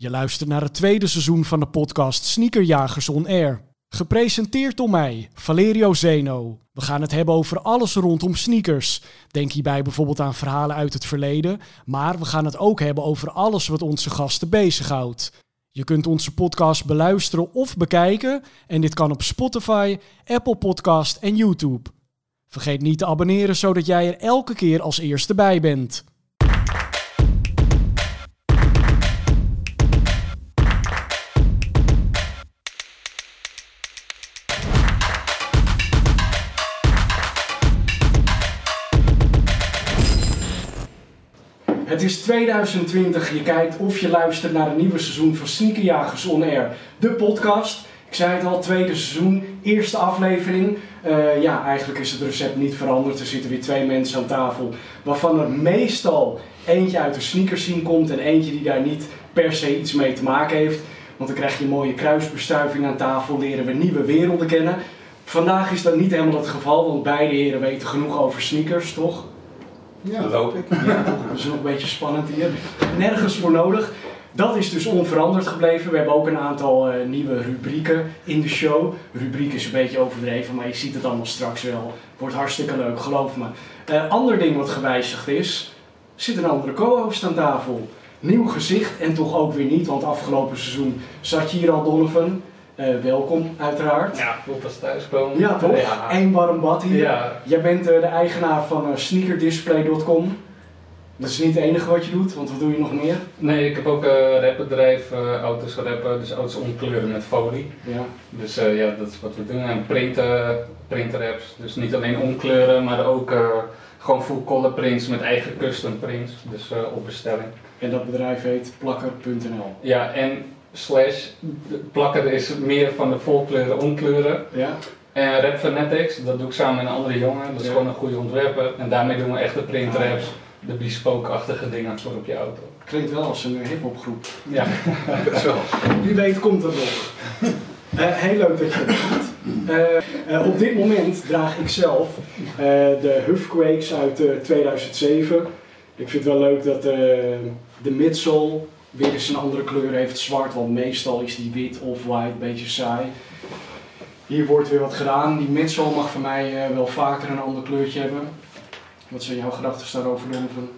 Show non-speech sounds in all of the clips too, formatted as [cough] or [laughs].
Je luistert naar het tweede seizoen van de podcast Sneakerjagers On Air. Gepresenteerd door mij, Valerio Zeno. We gaan het hebben over alles rondom sneakers. Denk hierbij bijvoorbeeld aan verhalen uit het verleden, maar we gaan het ook hebben over alles wat onze gasten bezighoudt. Je kunt onze podcast beluisteren of bekijken en dit kan op Spotify, Apple Podcast en YouTube. Vergeet niet te abonneren zodat jij er elke keer als eerste bij bent. Het is 2020. Je kijkt of je luistert naar een nieuwe seizoen van Sneakerjagers On Air, de podcast. Ik zei het al, tweede seizoen, eerste aflevering. Uh, ja, eigenlijk is het recept niet veranderd. Er zitten weer twee mensen aan tafel, waarvan er meestal eentje uit de sneakerscene komt en eentje die daar niet per se iets mee te maken heeft. Want dan krijg je een mooie kruisbestuiving aan tafel, leren we nieuwe werelden kennen. Vandaag is dat niet helemaal het geval, want beide heren weten genoeg over sneakers, toch? Ja, dat hoop ik. Ja, dat is nog een beetje spannend hier. Nergens voor nodig. Dat is dus onveranderd gebleven. We hebben ook een aantal uh, nieuwe rubrieken in de show. Rubriek is een beetje overdreven, maar je ziet het allemaal straks wel. Wordt hartstikke leuk, geloof me. Uh, ander ding wat gewijzigd is, zit een andere co-host aan tafel. Nieuw gezicht en toch ook weer niet, want afgelopen seizoen zat je hier al Donovan. Uh, welkom, uiteraard. Ja, voelt als thuiskomen. Ja, toch? Ja. Eén warm bad hier. Ja. Jij bent uh, de eigenaar van uh, sneakerdisplay.com. Dat is niet het enige wat je doet, want wat doe je nog meer? Nee, ik heb ook een rapbedrijf, auto's rappen, dus auto's omkleuren met folie. Ja. Dus ja, dat is wat we doen. En printen, printerapps. Dus niet alleen omkleuren, maar ook gewoon full color prints met eigen custom prints. Dus op bestelling. En dat bedrijf heet plakker.nl. Ja, en slash plakken is meer van de volkleuren omkleuren. Ja. En Rap Fanatics, dat doe ik samen met een andere jongen. Dat is Ja. gewoon een goede ontwerper. En daarmee doen we echte printraps, de bespoke-achtige dingen voor op je auto. Klinkt wel als een hip-hopgroep. Ja, [laughs] Dat is wel. Wie weet komt dat nog. Eh, heel leuk dat je dat doet. Eh, eh, op dit moment draag ik zelf eh, de Huffquakes uit eh, 2007. Ik vind het wel leuk dat eh, de midsole weer eens een andere kleur heeft, zwart, want meestal is die wit of white, een beetje saai. Hier wordt weer wat gedaan. Die midsole mag voor mij eh, wel vaker een ander kleurtje hebben. Wat zijn jouw gedachten daarover, Donovan?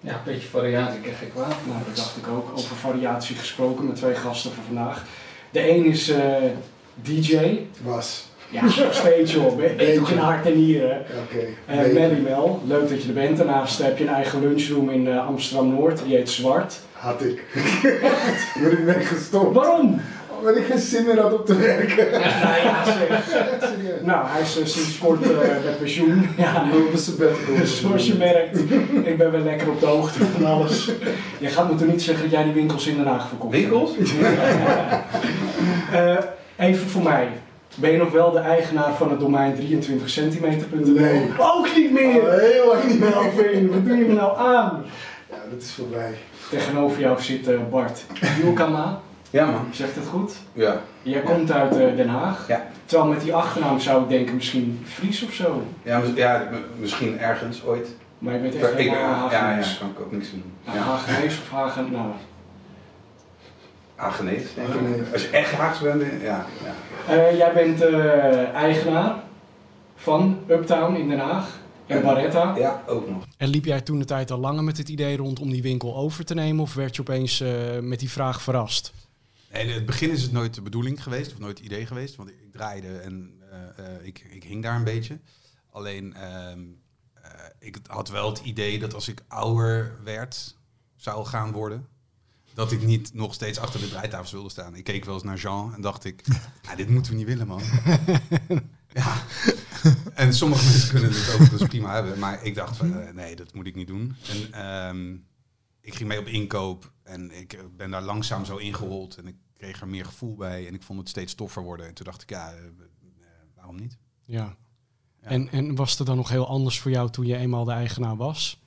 ja een beetje variatie, krijg ik kwaad. Nou, dat dacht ik ook. Over variatie gesproken met twee gasten voor vandaag. De een is eh, DJ. Was. Ja, nog steeds. Ik doe geen hart en nieren. Oké. Eh Nee, Mary Mel, leuk dat je er bent. Daarnaast heb je een eigen lunchroom in eh, Amsterdam-Noord. Die heet Zwart. Had ik. [laughs] ben ik mee gestopt. Waarom? Omdat ik geen zin meer had om te werken. Nou ja, [laughs] zeg. Serieus. Nou, hij is eh, sinds kort eh met pensioen. [laughs] Ja, sabbatical. zoals je merkt. Ik ben weer lekker op de hoogte van alles. Je gaat me toch niet zeggen dat jij die winkels in Den Haag verkocht? Winkels? Eh, even voor mij. Ben je nog wel de eigenaar van het domein 23cm.nl? Nee. Ook niet meer! Al heel lang niet meer. Melvin, wat doe je me nou aan? Ja, dat is voorbij. Tegenover jou zit eh, Bart Wielkama. Ja, man. Zegt het goed? Ja. Jij komt uit eh, Den Haag. Ja. Terwijl met die achternaam zou ik denken misschien Fries of zo. Ja, mis- ja, misschien ergens ooit. Maar je bent echt Ver- ik, helemaal ja, ja, Hagenees. kan ik ook niks doen. Nou, Ja. Hagenees of Hagen... Hagenees. denk ik. Als je echt Haags bent, ja. ja. Eh, jij bent eh, eigenaar van Uptown in Den Haag. En Barretta. Ja, ook nog. En liep jij toen de tijd al langer met het idee rond om die winkel over te nemen? Of werd je opeens eh, met die vraag verrast? Nee, in het begin is het nooit de bedoeling geweest, of nooit het idee geweest. Want ik draaide en eh, eh, ik, ik hing daar een beetje. Alleen, ehm, eh, ik had wel het idee dat als ik ouder werd, zou gaan worden. Dat ik niet nog steeds achter de draaitafels wilde staan. Ik keek wel eens naar Jean en dacht ik, [laughs] "Ah, dit moeten we niet willen, man. [laughs] ja. [laughs] En sommige mensen kunnen het overigens prima hebben. Maar ik dacht van, eh, nee, dat moet ik niet doen. En ehm, ik ging mee op inkoop en ik eh, ben daar langzaam zo ingerold. En ik kreeg er meer gevoel bij en ik vond het steeds toffer worden. En toen dacht ik, ja, eh, waarom niet? Ja. Ja. En, en was het dan nog heel anders voor jou toen je eenmaal de eigenaar was?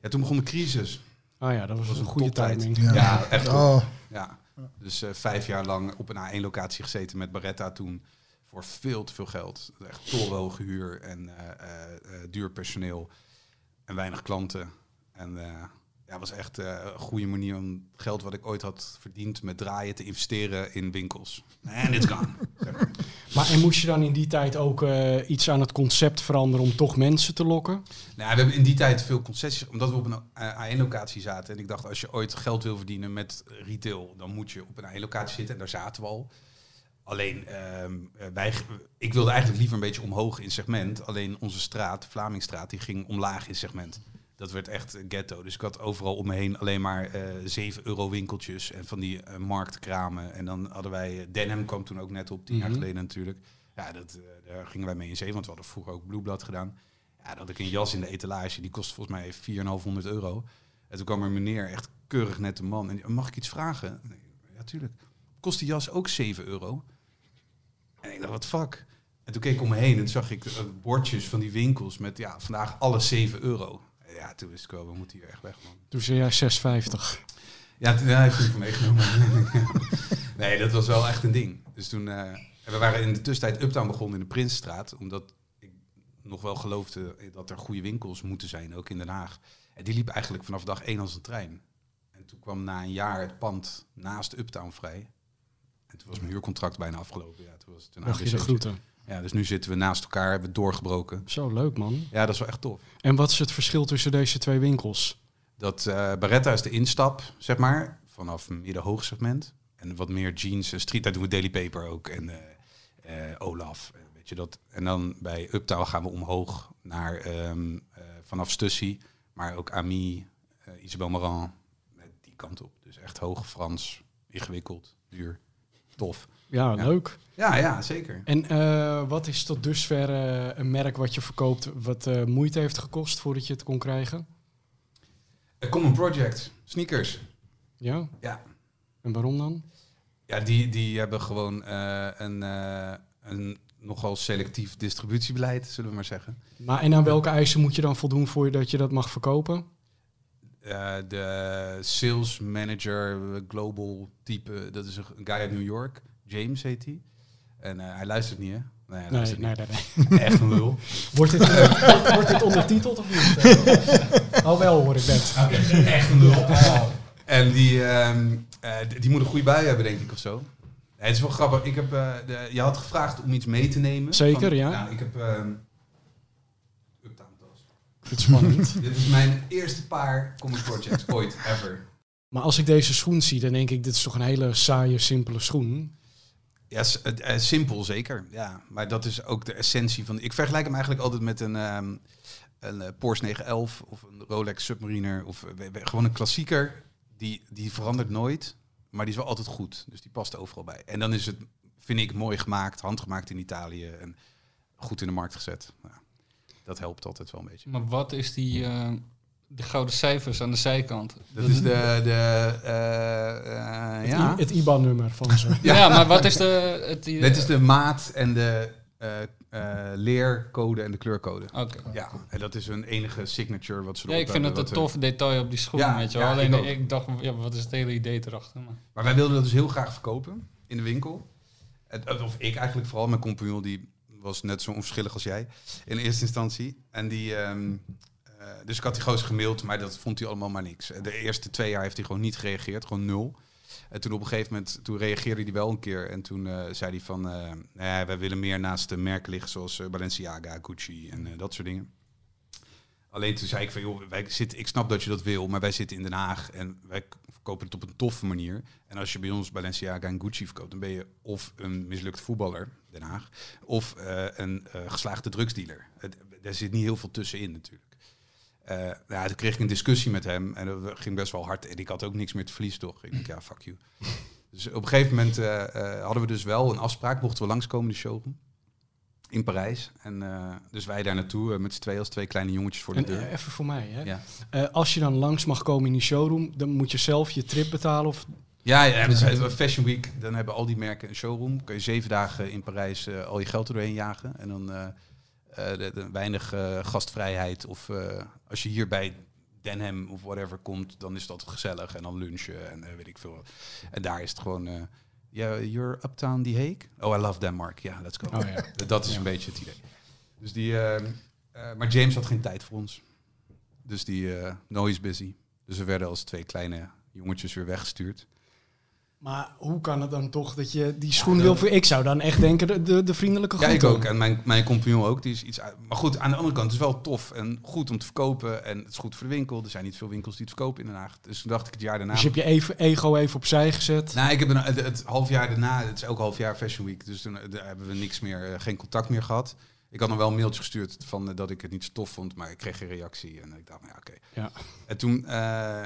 Ja, toen begon de crisis. Ah ja, dat was, was een een goede timing. Ja. Ja, echt top. Oh, Ja. Dus eh, vijf jaar lang op een A1-locatie gezeten met Barretta toen. Voor veel te veel geld. Echt torenhoge huur en eh, eh, eh, duur personeel. En weinig klanten. En eh, ja, was echt eh, een goede manier om geld wat ik ooit had verdiend met draaien te investeren in winkels. En it's [laughs] gone. zeg maar. Maar en moest je dan in die tijd ook eh, iets aan het concept veranderen om toch mensen te lokken? Nou, we hebben in die tijd veel concessies, omdat we op een A1-locatie zaten. En ik dacht, als je ooit geld wil verdienen met retail, dan moet je op een A1-locatie zitten. En daar zaten we al. Alleen, ehm, eh, wij, ik wilde eigenlijk liever een beetje omhoog in segment. Alleen onze straat, Vlamingstraat, die ging omlaag in segment. Dat werd echt een ghetto. Dus ik had overal om me heen alleen maar eh 7 euro winkeltjes en van die eh, marktkramen. En dan hadden wij, eh, Denham kwam toen ook net op, tien jaar Mhm. geleden natuurlijk. Ja, dat, daar gingen wij mee in zee, want we hadden vroeger ook Blueblad gedaan. Ja, dan had ik een jas in de etalage, die kost volgens mij 4,500 euro. En toen kwam er een meneer, echt keurig nette man. En die, mag ik iets vragen? Nee, ja, tuurlijk. Kost die jas ook 7 euro? En ik dacht, wat fuck? En toen keek ik om me heen en zag ik bordjes van die winkels met, ja, vandaag alles 7 euro. Ja, toen wist ik wel, we moeten hier echt weg, man. Toen zei jij 6,50. Ja, toen heeft hij meegenomen. [laughs] nee, dat was wel echt een ding. Dus toen, en we waren in de tussentijd Uptown begonnen in de Prinsenstraat, omdat ik nog wel geloofde dat er goede winkels moeten zijn, ook in Den Haag. En die liep eigenlijk vanaf dag één als een trein. En toen kwam na een jaar het pand naast Uptown vrij. En toen was mijn huurcontract bijna afgelopen. Ja, toen was het een Mag je de groeten. Ja, dus nu zitten we naast elkaar, hebben we doorgebroken. Zo leuk man. Ja, dat is wel echt tof. En wat is het verschil tussen deze twee winkels? Dat eh Baretta is de instap, zeg maar, vanaf midden-hoog segment. En wat meer jeans en street. Daar doen we Daily Paper ook en eh, eh, Olaf. Weet je dat. En dan bij Uptown gaan we omhoog naar ehm, eh, vanaf Stussy, maar ook Ami, Isabel Marant, die kant op. Dus echt hoog Frans, ingewikkeld, duur, tof. Ja, Ja. leuk. Ja, ja, zeker. En eh, wat is tot dusver eh, een merk wat je verkoopt wat eh, moeite heeft gekost voordat je het kon krijgen? A Common Project, sneakers. Ja? Ja. En waarom dan? Ja, die, die hebben gewoon een, een nogal selectief distributiebeleid, zullen we maar zeggen. Maar en aan welke eisen moet je dan voldoen voordat je dat mag verkopen? De sales manager, global type, dat is een guy uit New York. James heet hij. En eh, hij luistert niet, hè? Nee, hij Nee, luistert nee, niet. nee, nee. [laughs] Echt een lul. Wordt dit, [laughs] wordt, wordt dit ondertiteld of niet? [laughs] oh wel, hoor ik net. Echt een lul. En die, ehm, eh, die- die moet een goede bui hebben, denk ik, of zo. Het is wel grappig. Ik heb, eh, de, je had gevraagd om iets mee te nemen. Zeker, ja. Nou, ik heb... Ik vind het spannend. Dit is mijn eerste paar comic projects ooit, ever. maar als ik deze schoen zie, dan denk ik, dit is toch een hele saaie, simpele schoen. Ja, eh, simpel zeker. Ja, maar dat is ook de essentie van. Ik vergelijk hem eigenlijk altijd met een, ehm, een eh, Porsche 911 of een Rolex Submariner of eh, gewoon een klassieker. Die, die verandert nooit, maar die is wel altijd goed. Dus die past overal bij. En dan is het, vind ik, mooi gemaakt, handgemaakt in Italië en goed in de markt gezet. Ja, dat helpt altijd wel een beetje. Maar wat is die, de gouden cijfers aan de zijkant? Dat is de, de eh, eh, Het, ja. I- het IBAN-nummer van ze. [laughs] Ja, maar wat is de... Het, die- Dit is de maat en de eh, eh, leercode en de kleurcode. Oké. Ja, en dat is hun enige signature wat ze Ja, erop ik vind het een tof detail op die schoen, Ja, weet je wel. ja, Alleen ik dacht, ja, wat is het hele idee erachter? Maar. eh, Maar wij wilden dat dus heel graag verkopen in de winkel. Het- Of ik eigenlijk vooral, mijn compagnon die was net zo onverschillig als jij in eerste instantie. En die, ehm, eh, dus ik had die gozer gemaild, maar dat vond hij allemaal maar niks. De eerste twee jaar heeft hij gewoon niet gereageerd, gewoon nul. En toen op een gegeven moment, toen reageerde hij wel een keer. En toen eh, zei hij van, eh nee, wij willen meer naast de merken liggen zoals eh, Balenciaga, Gucci en eh, dat soort dingen. Alleen toen zei ik van, joh, wij zitten, ik snap dat je dat wil, maar wij zitten in Den Haag en wij verkopen het op een toffe manier. En als je bij ons Balenciaga en Gucci verkoopt, dan ben je of een mislukt voetballer, Den Haag, of eh, een eh, geslaagde drugsdealer. Er zit niet heel veel tussenin natuurlijk. Eh ja, toen kreeg ik een discussie met hem en dat ging best wel hard. En ik had ook niks meer te verliezen, toch? Ik denk, ja, fuck you. Dus op een gegeven moment eh, eh, hadden we dus wel een afspraak, mochten we langskomen in de showroom. In Parijs. En eh, dus wij daar naartoe met z'n twee als twee kleine jongetjes voor de En, deur. eh, even voor mij, hè. Ja. Eh, als je dan langs mag komen in die showroom, dan moet je zelf je trip betalen. Of... Ja, ja dus, Fashion Week, dan hebben al die merken een showroom. Kun je zeven dagen in Parijs al je geld er doorheen jagen. En dan de, de weinig eh, gastvrijheid. Of eh, als je hier bij Denham of whatever komt, dan is dat gezellig. En dan lunchen en eh, weet ik veel. En daar is het gewoon... eh yeah, you're uptown The Hague? Oh, I love Denmark. Ja, let's go. Oh, ja. Dat is Ja. een beetje het idee. Dus die, eh, eh, maar James had geen tijd voor ons. Dus die, eh no, he's busy. Dus we werden als twee kleine jongetjes weer weggestuurd. Maar hoe kan het dan toch dat je die schoen wil... Voor... Ik zou dan echt denken, de, de, de vriendelijke Ja, ik ook. En mijn, mijn compagnon ook. Die is iets uit- Maar goed, aan de andere kant, het is wel tof en goed om te verkopen. En het is goed voor de winkel. Er zijn niet veel winkels die het verkopen in Den Haag. Dus toen dacht ik het jaar daarna... Dus je hebt je even, ego even opzij gezet. Nou, ik heb een, het, het half jaar daarna, het is ook half jaar Fashion Week, dus toen eh, daar hebben we niks meer, eh, geen contact meer gehad. Ik had nog wel een mailtje gestuurd van eh, dat ik het niet zo tof vond, maar ik kreeg geen reactie en ik dacht, nou ja, oké. Ja. En toen,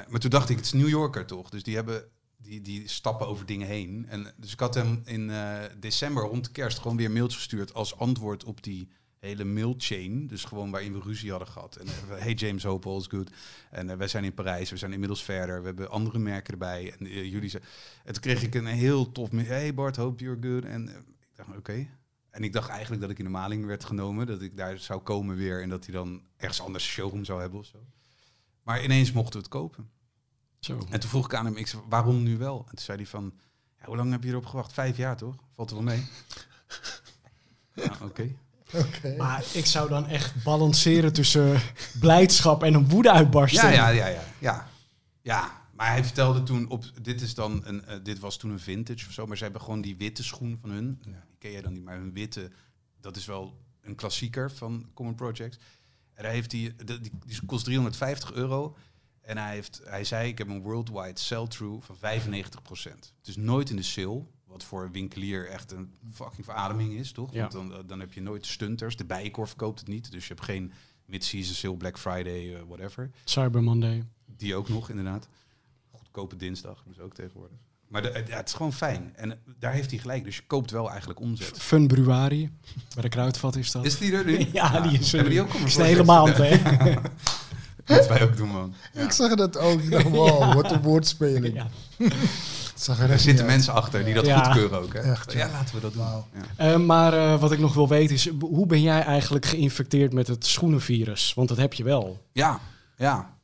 maar toen dacht ik, het is New Yorker toch, dus die hebben, die, die stappen over dingen heen. En dus ik had hem in eh, december rond kerst gewoon weer mailtje gestuurd als antwoord op die hele mailchain, dus gewoon waarin we ruzie hadden gehad. En eh, hey James, hope all's good. En eh, wij zijn in Parijs, we zijn inmiddels verder, we hebben andere merken erbij. En jullie zijn en toen kreeg ik een heel tof. Hey Bart, hope you're good. En ik dacht, oké. En ik dacht eigenlijk dat ik in de maling werd genomen. Dat ik daar zou komen weer. En dat hij dan ergens anders showroom zou hebben of zo. Maar ineens mochten we het kopen. Zo. En toen vroeg ik aan hem, ik zei, waarom nu wel? En toen zei hij van, ja, hoe lang heb je erop gewacht? Vijf jaar toch? Valt er wel mee? [laughs] ja, oké. Oké. Maar ik zou dan echt balanceren tussen blijdschap en een woedeuitbarsting. Ja, ja, ja, ja, ja. Ja, maar hij vertelde toen op, dit is dan een, eh, dit was toen een vintage of zo, maar ze hebben gewoon die witte schoen van hun. Die ken jij dan niet, maar hun witte, dat is wel een klassieker van Common Projects. En hij heeft die, de- die, die kost 350 euro. En hij, heeft, hij zei, ik heb een worldwide sell-through van 95%. Het is nooit in de sale, wat voor een winkelier echt een fucking verademing is, toch? Ja. Want dan, eh, dan heb je nooit stunters. De Bijenkorf koopt het niet, dus je hebt geen mid-season sale, Black Friday, eh, whatever. Cyber Monday. Die ook nog, inderdaad. Goedkope dinsdag, dus ook tegenwoordig. Maar de, ja, het is gewoon fijn. En eh, daar heeft hij gelijk. Dus je koopt wel eigenlijk omzet. Fun Bruari. Bij de Kruidvat is dat. Is die er nu? [laughs] Ja, die is er. Hebben die ook is de hele maand, [laughs] hè? [laughs] Dat wij ook doen, man. Ik zag dat ook. Ik dacht, [laughs] wow, wat een woordspeling. Ja. [laughs] Zag er Er zitten uit. mensen achter die dat Ja. goedkeuren ook. Hè? Echt, ja. ja. laten we dat doen. Eh, maar eh, wat ik nog wil weten is, hoe ben jij eigenlijk geïnfecteerd met het schoenenvirus? Want dat heb je wel. Ja, ja.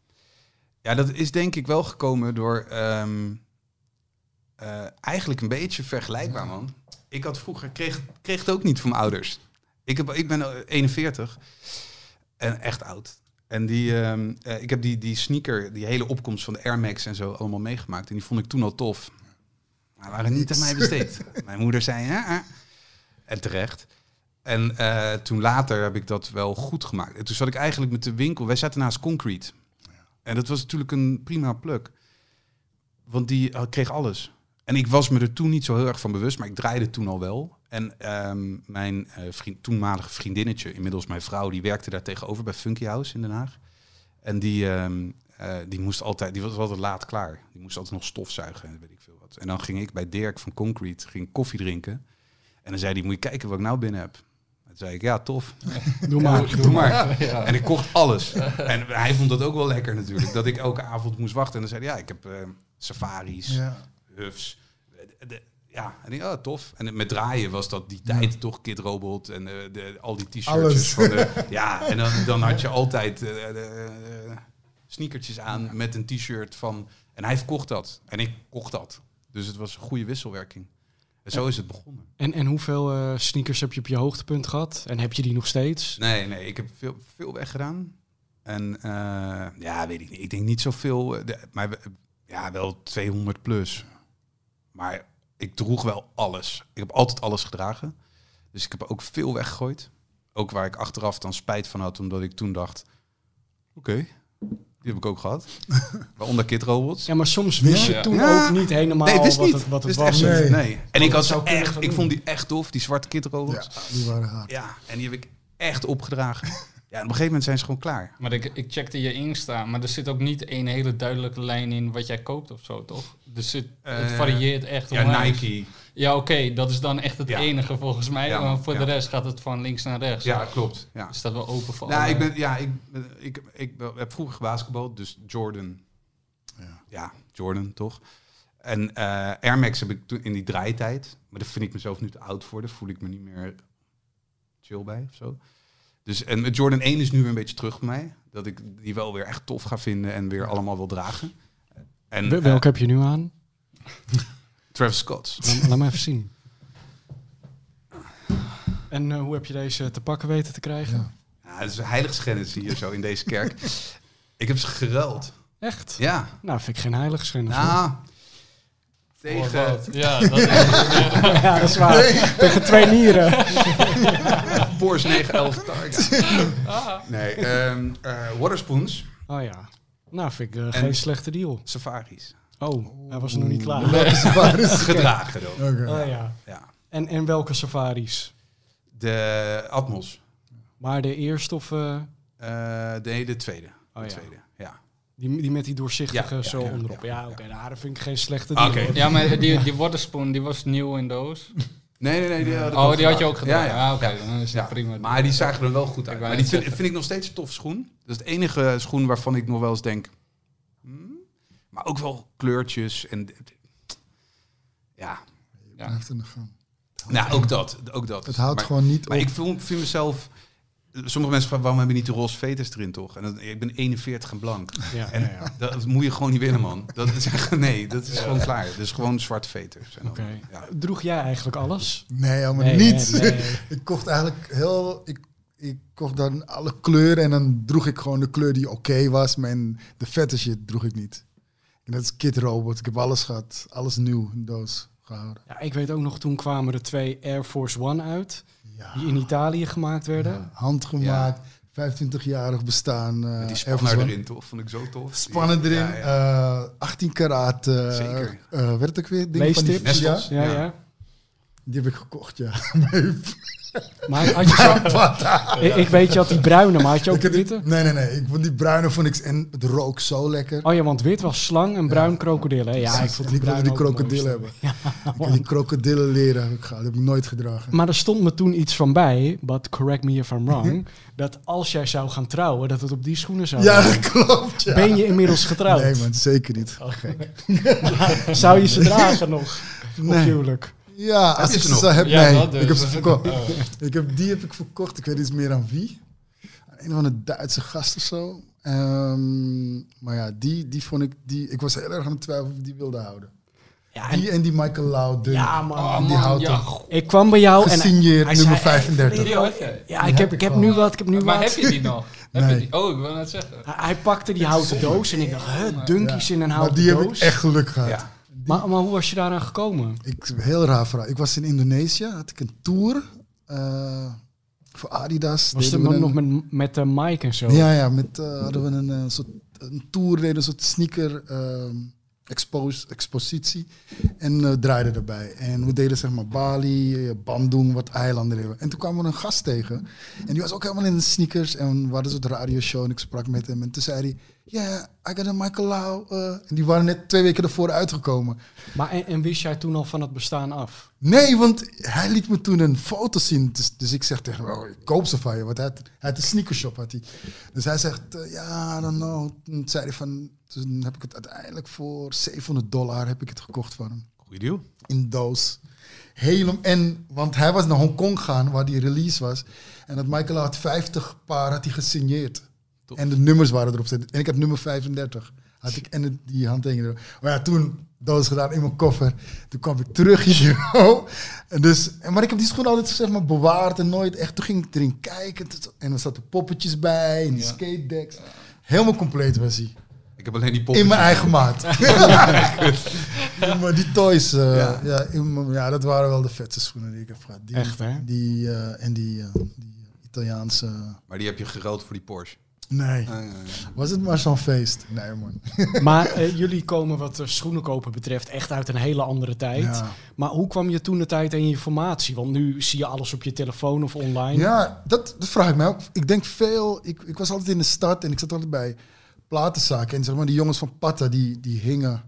Ja, dat is denk ik wel gekomen door ehm, eh, eigenlijk een beetje vergelijkbaar, man. Ik had vroeger, kreeg, kreeg het ook niet van mijn ouders. Ik, heb, ik ben eh, 41 en echt oud. En die, ehm, eh, ik heb die, die sneaker, die hele opkomst van de Air Max en zo allemaal meegemaakt. En die vond ik toen al tof. Maar waren niet aan mij besteed. Mijn moeder zei, ja, en terecht. En eh, toen later heb ik dat wel goed gemaakt. En toen zat ik eigenlijk met de winkel. Wij zaten naast Concrete. En dat was natuurlijk een prima pluk. Want die eh, kreeg alles. En ik was me er toen niet zo heel erg van bewust, maar ik draaide toen al wel. En ehm, mijn eh, vriend, toenmalige vriendinnetje, inmiddels mijn vrouw, die werkte daar tegenover bij Funky House in Den Haag. En die, ehm, eh, die moest altijd, die was altijd laat klaar. Die moest altijd nog stofzuigen en weet ik veel wat. En dan ging ik bij Dirk van Concrete ging koffie drinken. En dan zei hij, moet je kijken wat ik nou binnen heb. En toen zei ik, ja, tof. [laughs] Doe maar. Doe maar. [laughs] En ik kocht alles. En hij vond dat ook wel lekker natuurlijk. Dat ik elke avond moest wachten. En dan zei hij, ja, ik heb eh, safaris. Hufs. De- de- ja, en ik, oh, tof. En met draaien was dat die tijd toch Kid Robot en eh, de, al die t-shirts. Alles. van de [laughs] Ja, en dan, dan had je altijd de, eh, sneakertjes aan met een t-shirt van... En hij verkocht dat. En ik kocht dat. Dus het was een goede wisselwerking. En zo is het begonnen. En, en hoeveel sneakers heb je op je hoogtepunt gehad? En heb je die nog steeds? Nee, nee, ik heb veel, veel weggedaan. En ja, weet ik niet. Ik denk niet zoveel, de- maar ja, wel 200 plus. Maar ik droeg wel alles. Ik heb altijd alles gedragen. Dus ik heb ook veel weggegooid. Ook waar ik achteraf dan spijt van had, omdat ik toen dacht... Oké, die heb ik ook gehad. [laughs] Waaronder Kid Robots. Ja, maar soms wist je Ja. toen Ja. ook niet helemaal Nee, wist wat niet. het, wat het Wist was. echt Nee. niet. Nee. En ik, had kunnen echt, ik vond die echt tof, die zwarte Kid Robots. ja, die waren hard. Ja, en die heb ik echt opgedragen. [laughs] Ja, op een gegeven moment zijn ze gewoon klaar. Maar ik, ik checkte je Insta, maar er zit ook niet één hele duidelijke lijn in wat jij koopt of zo, toch? Dus het, het Eh, varieert echt Ja, onwijs. Nike. Ja, oké, dat is dan echt het Ja. enige volgens mij. Ja, maar voor ja. de rest gaat het van links naar rechts. Ja, klopt. Ja. Is dat wel open voor Nou, alle- ik, ben, ja, ik, ben- ik, ik, ben- heb vroeger gebasketbald, dus Jordan. Ja. Ja, Jordan toch. En eh Air Max heb ik toen in die draaitijd. Maar daar vind ik mezelf nu te oud voor. Daar voel ik me niet meer chill bij of zo. Dus, en met Jordan 1 is nu weer een beetje terug bij mij. Dat ik die wel weer echt tof ga vinden en weer allemaal wil dragen. En Wel- Welke heb je nu aan? eh, [laughs] Travis Scott. Laat, laat me even zien. En eh, hoe heb je deze te pakken weten te krijgen? Ja. Ja, het is een heiligschennis hier zo in deze kerk. [laughs] ik heb ze geruild. Echt? Ja. Nou, vind ik geen heiligschennis. Nou, Oh, tegen wat? Ja, dat is... [laughs] ja, dat is waar. Tegen twee nieren. Porsche 911 Targa. Nee, ehm eh, Waterspoons, Oh ja. Nou, vind ik eh, En- geen slechte deal. safaris. Oh, hij was er nog niet klaar. Welke [laughs] safaris? Gedragen dan. Oké. Oh ja. Ja. En, en welke safaris? De Atmos. Maar de eerste of eh, Eh, nee, de tweede. Oh, de ja. tweede. Ja. die, die met die doorzichtige Ja, zo ja, onderop? Ja, ja, oké. nou, dat vind ik geen slechte deal. Oké. hoor. Ja, maar die, die waterspoon, die was nieuw in doos. [laughs] Nee, nee, nee. Die, Oh, die had je ook gedaan. Ja, Ja, ja. oké, dan is het Ja, prima. Maar die zagen er wel goed uit. Maar die vind, ik nog steeds een tof schoen. Dat is het enige schoen waarvan ik nog wel eens denk... hmm, Maar ook wel kleurtjes en... Ja, Ja. Blijft in de gang. nou, ook dat. Ook dat. Het houdt maar, gewoon niet Maar op. ik vind, vind mezelf... Sommige mensen vragen, waarom hebben niet de roze veters erin toch? En dan, ik ben 41 en blank. Ja, En ja, ja. dat moet je gewoon niet winnen, man. Dat is echt, nee, dat is gewoon klaar. Dus gewoon zwarte veters. En dan- Oké. ja. Droeg jij eigenlijk alles? Nee, helemaal Nee, niet. nee, nee. [laughs] ik kocht eigenlijk heel... Ik, ik kocht dan alle kleuren en dan droeg ik gewoon de kleur die oké was. Maar en de vette shit droeg ik niet. En dat is Kid Robot. Ik heb alles gehad. Alles nieuw in doos gehouden. Ja, ik weet ook nog, toen kwamen er twee Air Force One uit. Ja. Die in Italië gemaakt werden. Ja, handgemaakt. 25-jarig bestaan. eh, Met die spanner One. erin, toch? Vond ik zo tof. Spannen erin. Ja, ja. eh, 18 karaat. eh Zeker. eh, werd ik weer? Ding van die- Leestips. Ja, Nestels. Ja, ja. Ja. die heb ik gekocht, ja. [laughs] Maar had je zo, [laughs] ik, ik weet, je had die bruine, maar had je ook Ik die- witte? nee, nee, nee. Ik vond die bruine vond ik... En het rook zo lekker. Oh ja, want wit was slang en bruin krokodil, hè? Ja, ik vond die ik wilde bruin die krokodillen mooiste. hebben. ik heb die krokodillen leren ik. Dat heb ik nooit gedragen. Maar er stond me toen iets van bij, but correct me if I'm wrong, dat als jij zou gaan trouwen, dat het op die schoenen zou Ja, dat klopt. Ja. Ben je inmiddels getrouwd? Nee, man, zeker niet. [laughs] Zou je ze dragen nog op Nee. huwelijk? Ja, als je ze heb, Ja, nee. dus. Ik heb ze verkocht. [laughs] Oh. Ik heb, die heb ik verkocht. Ik weet niet meer aan wie. Een van de Duitse gasten of zo. Ehm, maar ja, die, die vond ik... Die, ik was heel erg aan het twijfelen of ik die wilde houden. Ja, en Die en die Michael Loud. Ja, man. Oh, die houten. ja. ik kwam bij jou en Gesigneerd, hij nummer zei, hey, 35. Leo, Die had je. Ja, ik heb, ik heb nu wat, ik heb nu Maar wat. heb je die nog? [laughs] Heb Nee. je die? Oh, ik wil net zeggen. Hij, hij pakte die houten doos en ik dacht, huh, dunkies in een Maar houten die heb doos. ik echt geluk gehad. Maar, maar hoe was je daaraan gekomen? Ik, heel raar verhaal. Ik was in Indonesië, had ik een tour eh, voor Adidas. Was het nog met, met de Mike en zo? Ja, ja, met eh, hadden we een, eh, soort een tour, deden een soort sneaker expos, expositie en draaiden erbij. En we deden zeg maar Bali, Bandung, wat eilanden. hebben. En toen kwamen we een gast tegen en die was ook helemaal in de sneakers en we hadden een soort radioshow en ik sprak met hem en toen zei hij, yeah, I got a Michael Lau. eh." en die waren net twee weken ervoor uitgekomen. Maar en, en wist jij toen al van het bestaan af? Nee, want hij liet me toen een foto zien. Dus, dus ik zeg tegen hem, oh, ik koop ze van je. Want hij had, hij had een sneakershop. Had hij. Dus hij zegt, eh, ja, I don't know. Toen zei hij van, toen heb ik het uiteindelijk voor 700 dollar heb ik het gekocht van hem. Goeie deal. In doos. Helemaal, en, want hij was naar Hongkong gaan, waar die release was. En dat Michael had 50 paar had hij gesigneerd. Tof. En de nummers waren erop zitten. En ik had nummer 35. Had ik en het- die handtekening erop. Maar ja, toen doos gedaan in mijn koffer. Toen kwam ik terug [laughs] hier. en dus, maar ik heb die schoen altijd zeg maar, bewaard en nooit echt. Toen ging ik erin kijken. En er zaten poppetjes bij en die Ja. skate decks. Helemaal compleet was hij. Ik heb alleen die poppen. In mijn eigen maat. [laughs] maar die toys, eh, Ja. ja. in mijn- ja, dat waren wel de vetste schoenen die ik heb gehad. Die, Echt, hè? Die, eh, en die, eh, die Italiaanse... Maar die heb je geruild voor die Porsche. Nee, Ah, ja, ja. was het maar zo'n feest? Nee, man. [laughs] Maar eh, jullie komen wat eh, schoenen kopen betreft echt uit een hele andere tijd. Ja. Maar hoe kwam je toen de tijd aan je informatie? Want nu zie je alles op je telefoon of online. Ja, dat, dat vraag ik mij ook. Ik denk veel... Ik, ik was altijd in de stad en ik zat altijd bij platenzaken. En zeg maar, die jongens van Patta, die, die hingen...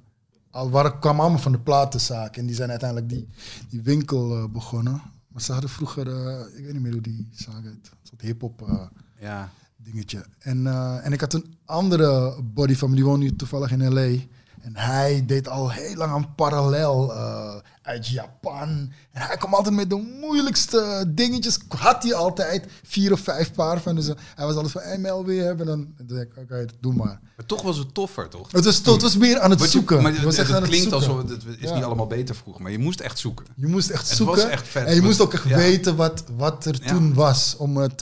Al, waren, kwamen allemaal van de platenzaak. En die zijn uiteindelijk die, die winkel eh, begonnen. Maar ze hadden vroeger... eh, ik weet niet meer hoe die zaak heet. Een soort hip-hop... eh, Ja. Dingetje. En, eh, en ik had een andere buddy van me, die woonde nu toevallig in L.A. En hij deed al heel lang aan parallel eh, uit Japan. En hij kwam altijd met de moeilijkste dingetjes. Had hij altijd vier of vijf paar van. Dus eh, hij was altijd van, hey, je hebben? En dan dacht ik, oké, doe maar. Maar toch was het toffer, toch? Het was, het was meer aan het je- zoeken. maar het, was het, het klinkt alsof het, is Ja. niet allemaal beter vroeger, maar je moest echt zoeken. Je moest echt Het zoeken. was echt vet. En je moest ook echt ja. weten wat, wat er Ja. toen was. Om het,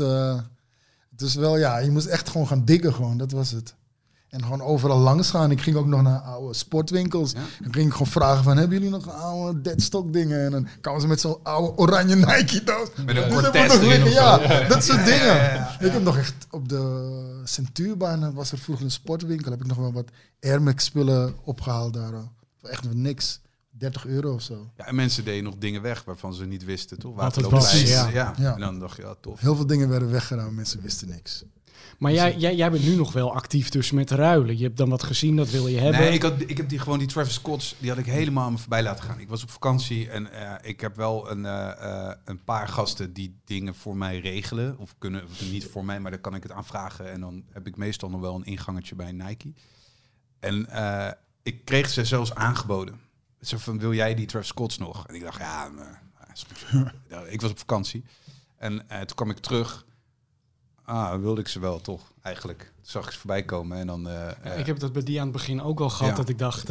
dus wel, ja, je moest echt gewoon gaan diggen gewoon. Dat was het. En gewoon overal langs gaan. Ik ging ook nog naar oude sportwinkels. Ja. Dan ging ik gewoon vragen van, hebben jullie nog oude deadstock dingen? En dan kwamen ze met zo'n oude oranje Nike doos. Met een of zo. ja, dat soort dingen. Ja, ja, ja. Ik heb nog echt op de Centuurbaan was er vroeger een sportwinkel. Heb ik nog wel wat Air Max spullen opgehaald daar. echt niks. 30 euro of zo. Ja, en mensen deden nog dingen weg waarvan ze niet wisten, toch? Wat het Waterloopplein, was, ja. ja. Ja. En dan dacht je, ja, tof. Heel veel dingen werden weggedaan, mensen wisten niks. Maar jij, jij, jij bent nu nog wel actief dus met ruilen. Je hebt dan wat gezien, dat wil je hebben. Nee, ik, had, ik heb die gewoon die Travis Scott's, die had ik helemaal aan me voorbij laten gaan. Ik was op vakantie en eh, ik heb wel een, eh, eh, een paar gasten die dingen voor mij regelen. Of kunnen, of niet voor mij, maar dan kan ik het aanvragen. En dan heb ik meestal nog wel een ingangetje bij Nike. En eh, ik kreeg ze zelfs aangeboden. Zo van, wil jij die Travis Scott's nog? En ik dacht, ja, goed. Ja, [laughs] ik was op vakantie. En eh, toen kwam ik terug. Ah, wilde ik ze wel, toch? Eigenlijk. Toen zag ik ze voorbij komen en dan... eh, ik heb dat bij die aan het begin ook al gehad. Ja. Dat ik dacht,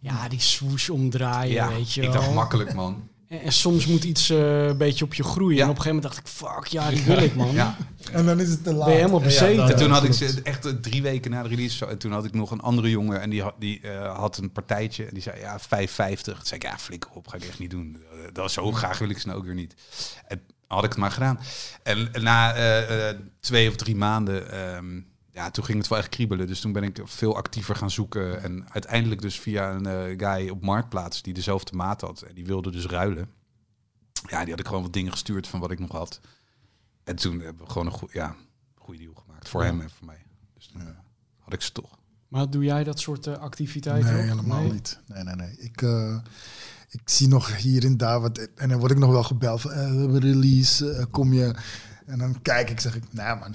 ja, die swoosh omdraaien, ja, weet je ik wel. dacht makkelijk, man. [laughs] En, en soms moet iets eh, een beetje op je groeien. Ja. En op een gegeven moment dacht ik, fuck, ja, die wil ik, man. Ja. En dan is het te laat. Ben je helemaal bezeten? En toen had ik echt eh, drie weken na de release. En toen had ik nog een andere jongen en die had, die, eh, had een partijtje. En die zei ja, 5,50. Toen zei ik ja, flikker op, ga ik echt niet doen. Dat was zo graag wil ik ze nou ook weer niet. En had ik het maar gedaan. En na eh, eh, twee of drie maanden, ehm, ja, toen ging het wel echt kriebelen. Dus toen ben ik veel actiever gaan zoeken. En uiteindelijk dus via een eh, guy op Marktplaats die dezelfde maat had. En die wilde dus ruilen. Ja, die had ik gewoon wat dingen gestuurd van wat ik nog had. En toen hebben we gewoon een goe- ja, goede deal gemaakt. Voor hem en voor mij. Dus toen eh, had ik ze toch. Maar doe jij dat soort eh, activiteiten Nee, ook? helemaal Nee? niet. Nee, nee, nee. Ik, eh, ik zie nog hier en daar wat. En dan word ik nog wel gebeld van, eh, release, kom je... En dan kijk ik, zeg ik, nou man.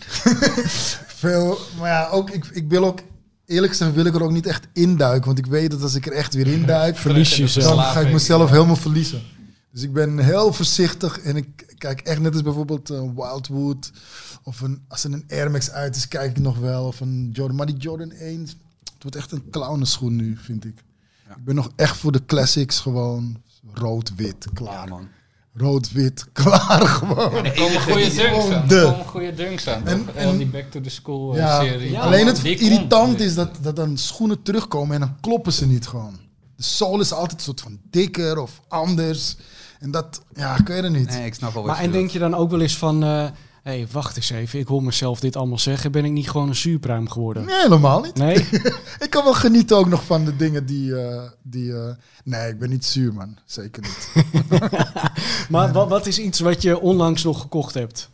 [laughs] Veel, maar ja, ook, ik, ik wil ook, eerlijk gezegd wil ik er ook niet echt induiken. Want ik weet dat als ik er echt weer [laughs] induik, Verlies je dan jezelf. ga ik mezelf helemaal verliezen. Dus ik ben heel voorzichtig en ik kijk echt net als bijvoorbeeld eh, Wildwood. Of een, als er een Air Max uit is, kijk ik nog wel. Of een Jordan. Maar die Jordan 1, het wordt echt een clownenschoen nu, vind ik. Ja. Ik ben nog echt voor de classics gewoon. Rood-wit, klaar. man. Rood-wit, [laughs] klaar gewoon. Er komen goede dunks aan. de- Er komen goede dunks aan. En- en- die Back to the School eh, Ja, serie. Ja, alleen het irritant is dat, dat dan schoenen terugkomen en dan kloppen ze niet gewoon. De zool is altijd een soort van dikker of anders. En dat, ja, ik weet het niet. Nee, ik snap wel wat Maar je en denk je dan ook wel eens van... eh hey, wacht eens even, ik hoor mezelf dit allemaal zeggen. Ben ik niet gewoon een zuurpruim geworden? Nee, helemaal niet. Nee? [laughs] Ik kan wel genieten ook nog van de dingen die... eh, die eh, nee, ik ben niet zuur, man. Zeker niet. [laughs] maar wat, wat is iets wat je onlangs nog gekocht hebt?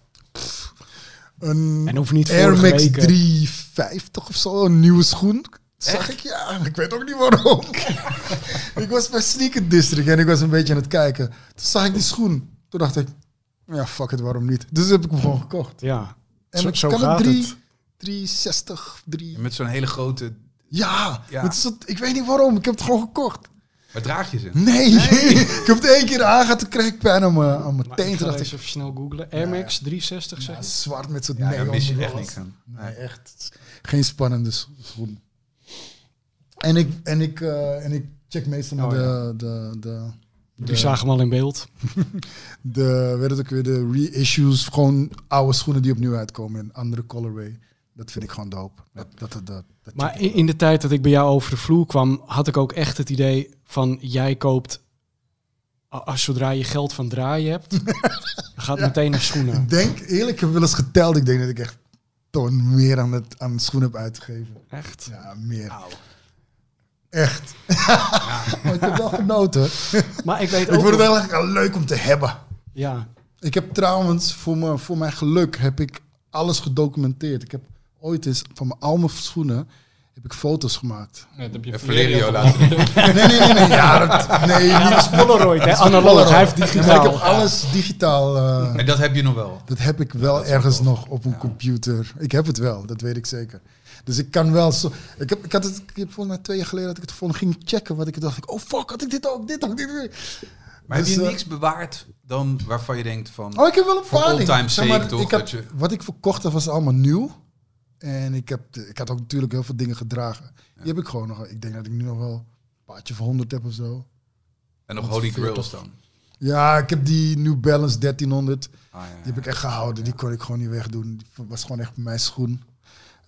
Een En hoeft niet Air Max week, hè? 350 of zo, een nieuwe schoen. Zag ik, ja. Ik weet ook niet waarom. [laughs] ik was bij Sneaker District en ik was een beetje aan het kijken. Toen zag ik die schoen. Toen dacht ik, ja, fuck het, waarom niet? Dus heb ik hem gewoon gekocht. Ja, En zo, ik zo kan gaat het drie, het. 360, 3... Met zo'n hele grote... Ja, Ja. Het is dat- ik weet niet waarom. Ik heb het gewoon gekocht. Waar draag je ze? Nee, [laughs] ik heb het één keer aangehad, toen kreeg ik pijn aan mijn, aan mijn Maar teen. ik Toen ga dacht ik, eens even snel googlen. Air Max 360 zeg ja, zwart met zo'n Ja, neon mis je echt niks aan. Nee, echt. Geen spannende scho- schoen. En ik, en ik, eh, en ik check meestal Oh, de, ja. de, de, de, Die zagen hem al in beeld. [laughs] de, weet het ook weer, de reissues, gewoon oude schoenen die opnieuw uitkomen in andere colorway. Dat vind ik gewoon dope. Dat, dat, dat, dat, Maar in, in de tijd dat ik bij jou over de vloer kwam, had ik ook echt het idee van jij koopt, als zodra je geld van draaien hebt, [laughs] gaat het meteen naar schoenen. Ik denk, eerlijk, ik heb wel eens geteld. Ik denk dat ik echt ton meer aan, het, aan schoenen heb uitgegeven. Echt? Ja, meer. Echt. maar ik heb wel genoten. Maar ik weet Ik ook vond het wel leuk om te hebben. Ja, Ik heb trouwens, voor, me, voor mijn geluk, heb ik alles gedocumenteerd. Ik heb ooit eens van mijn al mijn schoenen heb ik foto's gemaakt. Ja, dat heb je En Valerio Valerio laten Nee, nee, nee, nee. Ja, dat, nee, ja niet dat is Polaroid, hè? Analoog. Hij heeft Ja, maar digitaal. ik heb alles digitaal. eh, En dat heb je nog wel. dat heb ik wel dat ergens nog op een computer. Ik heb het wel, dat weet ik zeker. Dus ik kan wel zo. Ik heb, ik had het, ik heb volgens mij twee jaar geleden dat ik het gevonden ging checken. Wat ik dacht, ik, oh fuck, had ik dit ook, dit ook, dit ook. Maar Dus, heb je eh, niks bewaard dan waarvan je denkt van... Oh, ik heb wel een paar dingen. Zeg maar, toch, ik je- Wat ik verkocht was allemaal nieuw. En ik, heb, ik had ook natuurlijk heel veel dingen gedragen. Die heb ik gewoon nog. Ik denk dat ik nu nog wel een paardje van 100 heb of zo. En nog Holy 40. Grails dan? Ja, ik heb die New Balance 1300. Ah, ja, Die heb ik echt gehouden. Die kon ik gewoon niet wegdoen. Die was gewoon echt mijn schoen.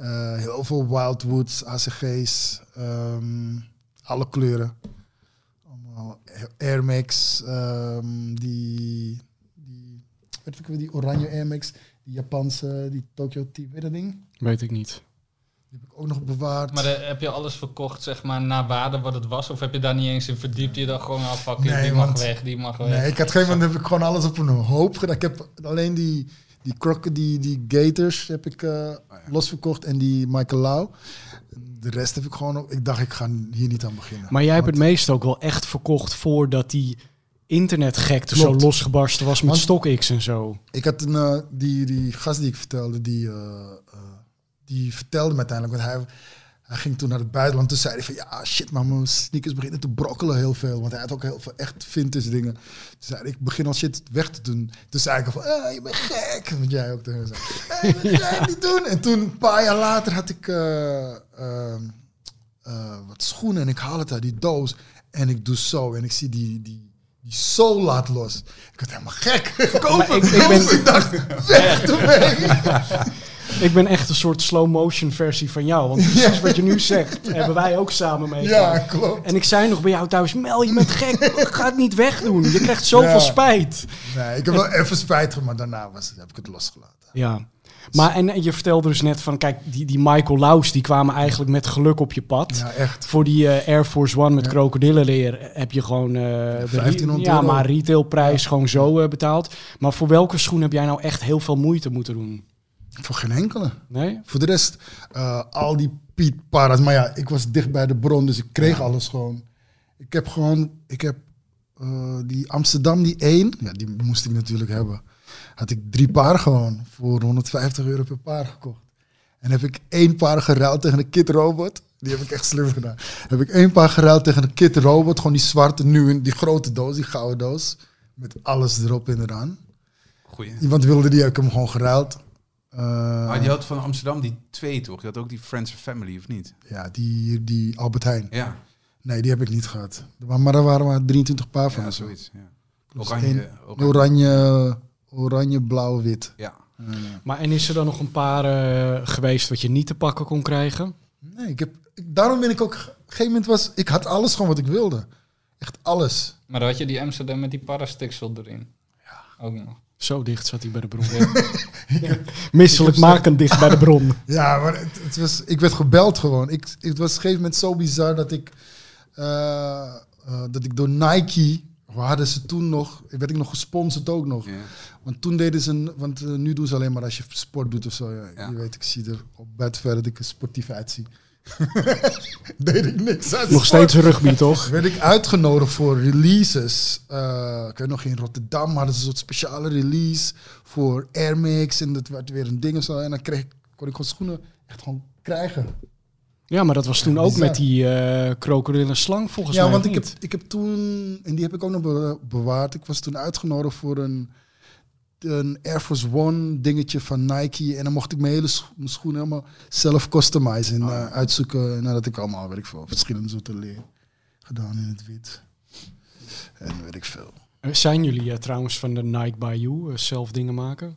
Eh, heel veel Wildwoods, ACG's, ehm, alle kleuren. Allemaal Air Max, ehm, die, die, weet ik die oranje Air Max, die Japanse, die Tokyo Team, weet dat ding? Weet ik niet. Die heb ik ook nog bewaard. Maar eh, heb je alles verkocht, zeg maar, naar waarde wat het was? Of heb je daar niet eens in verdiept? Je dacht gewoon, ah, fuck Nee, die mag weg, die mag weg. Nee, ik had geen moment heb ik gewoon alles op een hoop gedaan. Ik heb alleen die, die krokken, die, die Gators heb ik eh, losverkocht en die Michael Lau. De rest heb ik gewoon, op- ik dacht ik ga hier niet aan beginnen. Maar jij hebt het meeste ook wel echt verkocht voordat die internetgekte zo losgebarsten was met Want- StockX en zo. Ik had een, eh, die, die gast die ik vertelde, die, eh, eh, die vertelde me uiteindelijk, want hij, hij ging toen naar het buitenland. Toen zei hij van, ja shit, maar mijn sneakers beginnen te brokkelen heel veel. Want hij had ook heel veel echt vintage dingen. Toen zei hij, ik begin al shit weg te doen. Toen zei ik al van, eh, je bent gek. Want jij ook tegen me zei, eh, je bent [laughs] gek, niet doen. En toen, een paar jaar later, had ik eh, ehm, eh, wat schoenen en ik haal het uit die doos. En ik doe zo en ik zie die... die die soul laat los. Ik werd helemaal gek. [laughs] Ik- ik [laughs] ben- ik dacht, weg ermee. Ik ben echt een soort slow motion versie van jou. Want precies wat je nu zegt, hebben wij ook samen Ja, meegemaakt. klopt. En ik zei nog bij jou thuis, Mel, je bent gek. Ga het niet wegdoen. Je krijgt zoveel Ja. spijt. Nee, ik heb wel even spijt gehad, maar daarna was het, heb ik het losgelaten. Ja. Maar en, je vertelde dus net van, kijk, die, die Michael Laus, die kwamen eigenlijk met geluk op je pad. Ja, echt. Voor die eh, Air Force One met Ja. krokodillenleer heb je gewoon eh, de re- 1500 ja, maar retailprijs gewoon zo eh, betaald. Maar voor welke schoen heb jij nou echt heel veel moeite moeten doen? Voor geen enkele. Nee? Voor de rest, eh, al die Piet Paras. Maar ja, ik was dicht bij de bron, dus ik kreeg alles gewoon. Ik heb gewoon, ik heb eh, die Amsterdam, die één, ja, die moest ik natuurlijk hebben. Had ik drie paar gewoon voor 150 euro per paar gekocht. En heb ik één paar geruild tegen een Kid Robot. Die heb ik echt slim gedaan. Heb ik één paar geruild tegen een Kid Robot. Gewoon die zwarte nu, in die grote doos, die gouden doos. Met alles erop en eraan. Goeie. Iemand wilde die, heb ik hem gewoon geruild. Eh, Maar je had van Amsterdam die twee toch? Je had ook die Friends and Family, of niet? Ja, die, die Albert Heijn. Ja, Nee, die heb ik niet gehad. Maar, maar er waren maar 23 paar van. ja of zoiets. Ja. Dus Oranje, oranje. Oranje, oranje, blauw, wit. Ja. Eh, Maar en is er dan nog een paar eh, geweest wat je niet te pakken kon krijgen? nee, ik heb, ik, daarom ben ik ook... Op een gegeven moment was... Ik had alles gewoon wat ik wilde. Echt alles. Maar dan had je die Amsterdam met die parastiksel erin. Ja. Ook nog. Zo dicht zat hij bij de bron. [laughs] [laughs] Misselijk makend dicht bij de bron. [laughs] Ja, maar het, het was, ik werd gebeld gewoon. Ik, het was op een gegeven moment zo bizar dat ik, eh, eh, dat ik door Nike, waar hadden ze toen nog, werd ik nog gesponsord ook nog. Ja. Want toen deden ze, een, want eh, nu doen ze alleen maar als je sport doet of zo. Ja, Ja. Je weet, ik zie er op buiten verder dat ik er sportief uitzie. [laughs] Deed ik niks aan Nog sport. steeds rugby, toch? [laughs] Werd ik uitgenodigd voor releases. Eh, ik weet nog in Rotterdam hadden ze een soort speciale release voor Air Max. En dat werd weer een ding of zo. En dan kreeg, kon ik gewoon schoenen echt gewoon krijgen. Ja, maar dat was toen ook met die eh krokodillen slang volgens ja, mij. want of ik heb, ik heb toen, en die heb ik ook nog be- bewaard. Ik was toen uitgenodigd voor een, een Air Force One dingetje van Nike. En dan mocht ik mijn hele scho- mijn schoenen helemaal zelf customizen. En eh, uitzoeken. En nadat ik allemaal, weet ik veel, verschillende soorten leer gedaan in het wit. En weet ik veel. Eh, Zijn jullie eh, trouwens van de Nike by You, zelf dingen maken?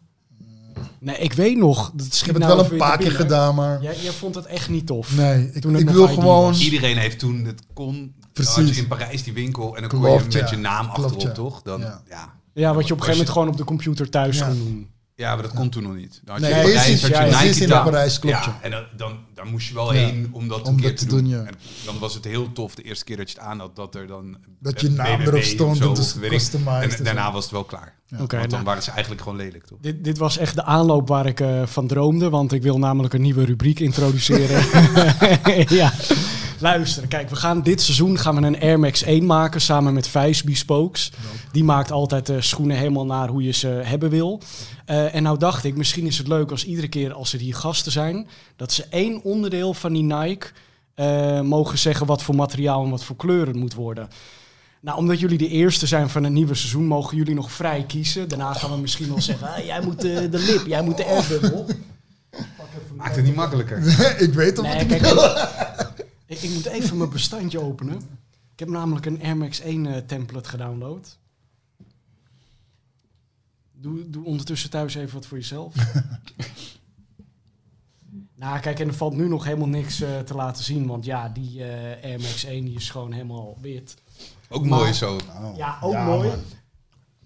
Nee, ik weet nog. Dat Ik heb het nou wel een paar keer gedaan, maar Jij, jij vond het echt niet tof. nee, ik, ik wil gewoon... was. Iedereen heeft toen het kon. Precies. Je in Parijs die winkel en dan kon je met ja. je naam Klopt, achterop, ja. toch? Dan, Ja. ja. Ja, wat je op een gegeven je- moment gewoon op de computer thuis Ja. kon doen. Ja, maar dat kon toen nog niet. Dan had Nee, je eerst Parijs is- had je ja, Nike in dan- Parijs, klopt, Ja, en dan, dan, dan moest je wel Ja. heen om dat Om een keer dat te te doen. doen, ja. En dan was het heel tof de eerste keer dat je het aan had, dat er dan... Dat je eh, naam BBB erop stond, zo, dat is customized en daarna was het wel klaar. Ja. Oké, Want dan nou, waren ze eigenlijk gewoon lelijk, toch? dit, dit was echt de aanloop waar ik eh, van droomde. Want ik wil namelijk een nieuwe rubriek introduceren. [laughs] [laughs] ja. Luister, kijk, we gaan dit seizoen gaan we een Air Max 1 maken samen met Vijs Bespokes. Die maakt altijd eh, schoenen helemaal naar hoe je ze hebben wil. Eh, en nou dacht ik, misschien is het leuk als iedere keer als er hier gasten zijn, dat ze één onderdeel van die Nike eh, mogen zeggen wat voor materiaal en wat voor kleur het moet worden. Nou, omdat jullie de eerste zijn van het nieuwe seizoen, mogen jullie nog vrij kiezen. Daarna gaan we misschien wel zeggen, ah, jij moet eh, de lip, jij moet de airbubble. Maakt het niet makkelijker. [laughs] ik weet of Nee, het kijk, ik, ik moet even mijn bestandje openen. Ik heb namelijk een Air Max 1 eh, template gedownload. Doe, doe ondertussen thuis even wat voor jezelf. [laughs] Nou, kijk, en er valt nu nog helemaal niks eh, te laten zien. Want ja, die eh Air Max 1 die is gewoon helemaal wit. Ook Maar- mooi zo. Oh. Ja, ook mooi. man.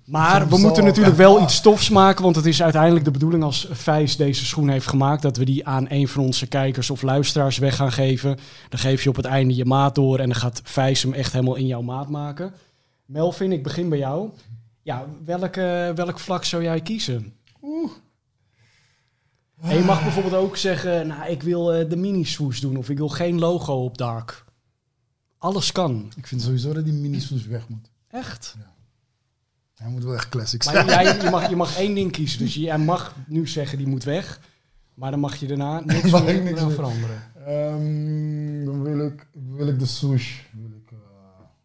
Maar Soms we moeten natuurlijk ja. [laughs] wel iets tofs maken. Want het is uiteindelijk de bedoeling als Vijs deze schoen heeft gemaakt... dat we die aan een van onze kijkers of luisteraars weg gaan geven. Dan geef je op het einde je maat door... en dan gaat Vijs hem echt helemaal in jouw maat maken. Melvin, ik begin bij jou. Ja, welke, welk vlak zou jij kiezen? En je mag bijvoorbeeld ook zeggen... nou, ik wil eh, de mini-swoosh doen... of ik wil geen logo op Dark. Alles kan. Ik vind sowieso dat die mini-swoosh weg moet. Echt. Hij moet wel echt classic Maar zijn. jij, je, mag, je mag één ding kiezen. Dus jij mag nu zeggen die moet weg. Maar dan mag je daarna [laughs] niks Mag meer niks veranderen. Ehm, dan wil ik, wil ik de swoosh. Wil ik, eh,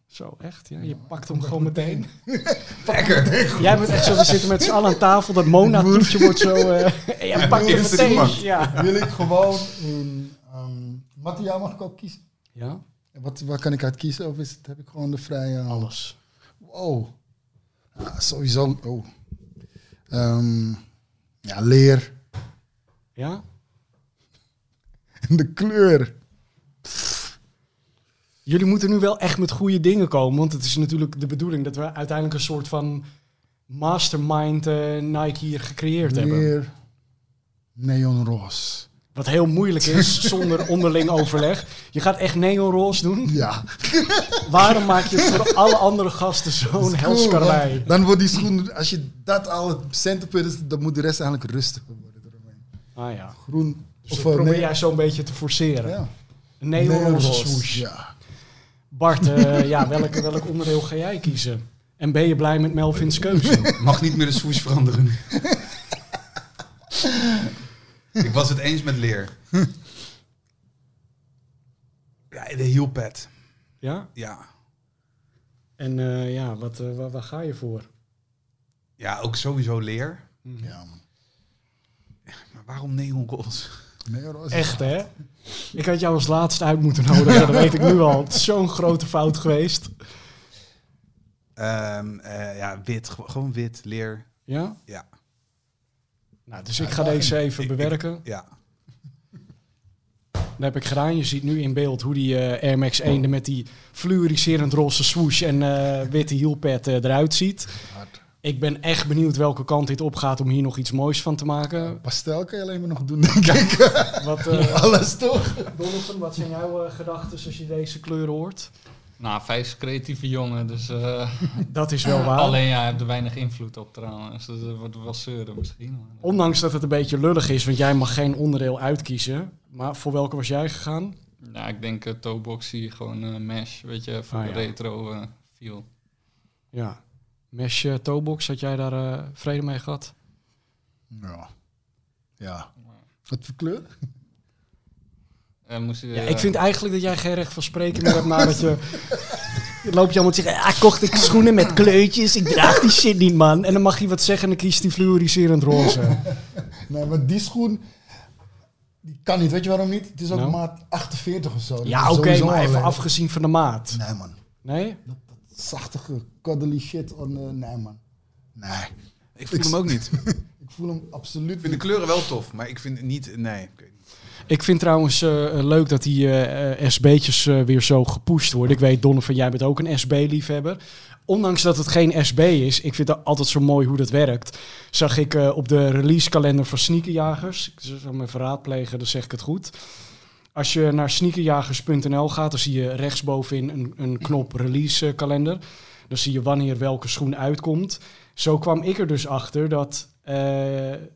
Zo, echt? Ja, je pakt hem gewoon meteen. [laughs] Lekker. Jij bent echt zo, we zitten met z'n allen aan tafel. Dat Mona-toetje wordt zo... eh en jij pakt hem meteen. Ja. wil ik gewoon um, materiaal mag ik ook kiezen. ja, En Wat, waar kan ik uit kiezen? Of is het, heb ik gewoon de vrije... alles. Wow. Ja, sowieso. Oh. Ehm, ja, leer. Ja? En [laughs] de kleur. Jullie moeten nu wel echt met goede dingen komen. Want het is natuurlijk de bedoeling dat we uiteindelijk een soort van mastermind eh, Nike hier gecreëerd hebben. Leer. Neonroos. Wat heel moeilijk is [laughs] zonder onderling overleg. Je gaat echt neonroze doen. Ja. Waarom maak je het voor alle andere gasten zo'n helskarwei? Dan wordt die schoen, als je dat al het centerpunt is, dan moet de rest eigenlijk rustiger worden. eromheen. Ah ja. Groen. Dus Of dat eh, probeer nee- jij zo'n beetje te forceren. Ja. Neonroze swoosh. Ja. Bart, eh, ja, welk, welk onderdeel ga jij kiezen? En ben je blij met Melvin's keuze? Mag niet meer de swoosh veranderen. [laughs] ik was het eens met leer. Ja, de heelpad. Ja? Ja. En eh, ja, wat, eh, waar, waar ga je voor? ja, ook sowieso leer. ja, man. Maar waarom neonroze? Neonroos. Echt, hè? Ik had jou als laatste uit moeten nodigen, dat weet ik nu al. Het is zo'n grote fout geweest. Ehm, eh, ja, wit. Gew- Gewoon wit, leer. Ja? Ja. Nou, dus ik ga deze even Ik- ik- bewerken. Ja. Dat heb ik gedaan. Je ziet nu in beeld hoe die eh, Air Max 1 er met die fluoriserend roze swoosh en eh, witte heelpad eh, eruit ziet. Hard. Ik ben echt benieuwd welke kant dit opgaat om hier nog iets moois van te maken. Pastel kan je alleen maar nog doen, denk ik. Wat, [laughs] eh Alles toch? Donovan, wat zijn jouw gedachten als je deze kleuren hoort? Nou, vijf is creatieve jongen, dus eh, [laughs] Dat is wel waar. alleen ja, hij heeft er weinig invloed op trouwens. Dus dat wordt wel zeuren misschien. maar- Ondanks dat het een beetje lullig is, want jij mag geen onderdeel uitkiezen. Maar voor welke was jij gegaan? Ja, ik denk uh, Toeboxy, gewoon eh mesh, weet je, voor Ah, de ja. retro eh feel. Ja. Mesh eh, Toebox, had jij daar eh, vrede mee gehad? Ja. Ja. Wat voor kleur? Eh, moest je, Ja, eh, ik vind eigenlijk dat jij geen recht van spreken meer hebt nadat je... Je loopt je allemaal te zeggen, ah, kocht ik schoenen met kleurtjes, ik draag die shit niet, man. En dan mag je wat zeggen en dan kiest die fluoriserend roze. [laughs] Nee, maar die schoen, die kan niet. Weet je waarom niet? Het is ook Nou? maat 48 of zo. Dat Ja, oké, maar even afgezien van de maat. Nee, man. Nee? Zachtige, cuddly shit. On, eh, nee, man. Nee. Ik voel hem ook niet. Ik [laughs] Ik voel hem absoluut vind de kleuren wel tof, maar ik vind het niet... Nee. Ik vind trouwens eh, leuk dat die eh, eh, SB'tjes weer zo gepusht worden. Ik weet, Donovan, jij bent ook een SB-liefhebber. Ondanks dat het geen SB is, ik vind het altijd zo mooi hoe dat werkt. Zag ik op de releasekalender van Sneakerjagers. Ik zal hem even raadplegen, dan zeg ik het goed. Als je naar sneakerjagers.nl gaat, dan zie je rechtsbovenin een, een knop release kalender. Dan zie je wanneer welke schoen uitkomt. Zo kwam ik er dus achter dat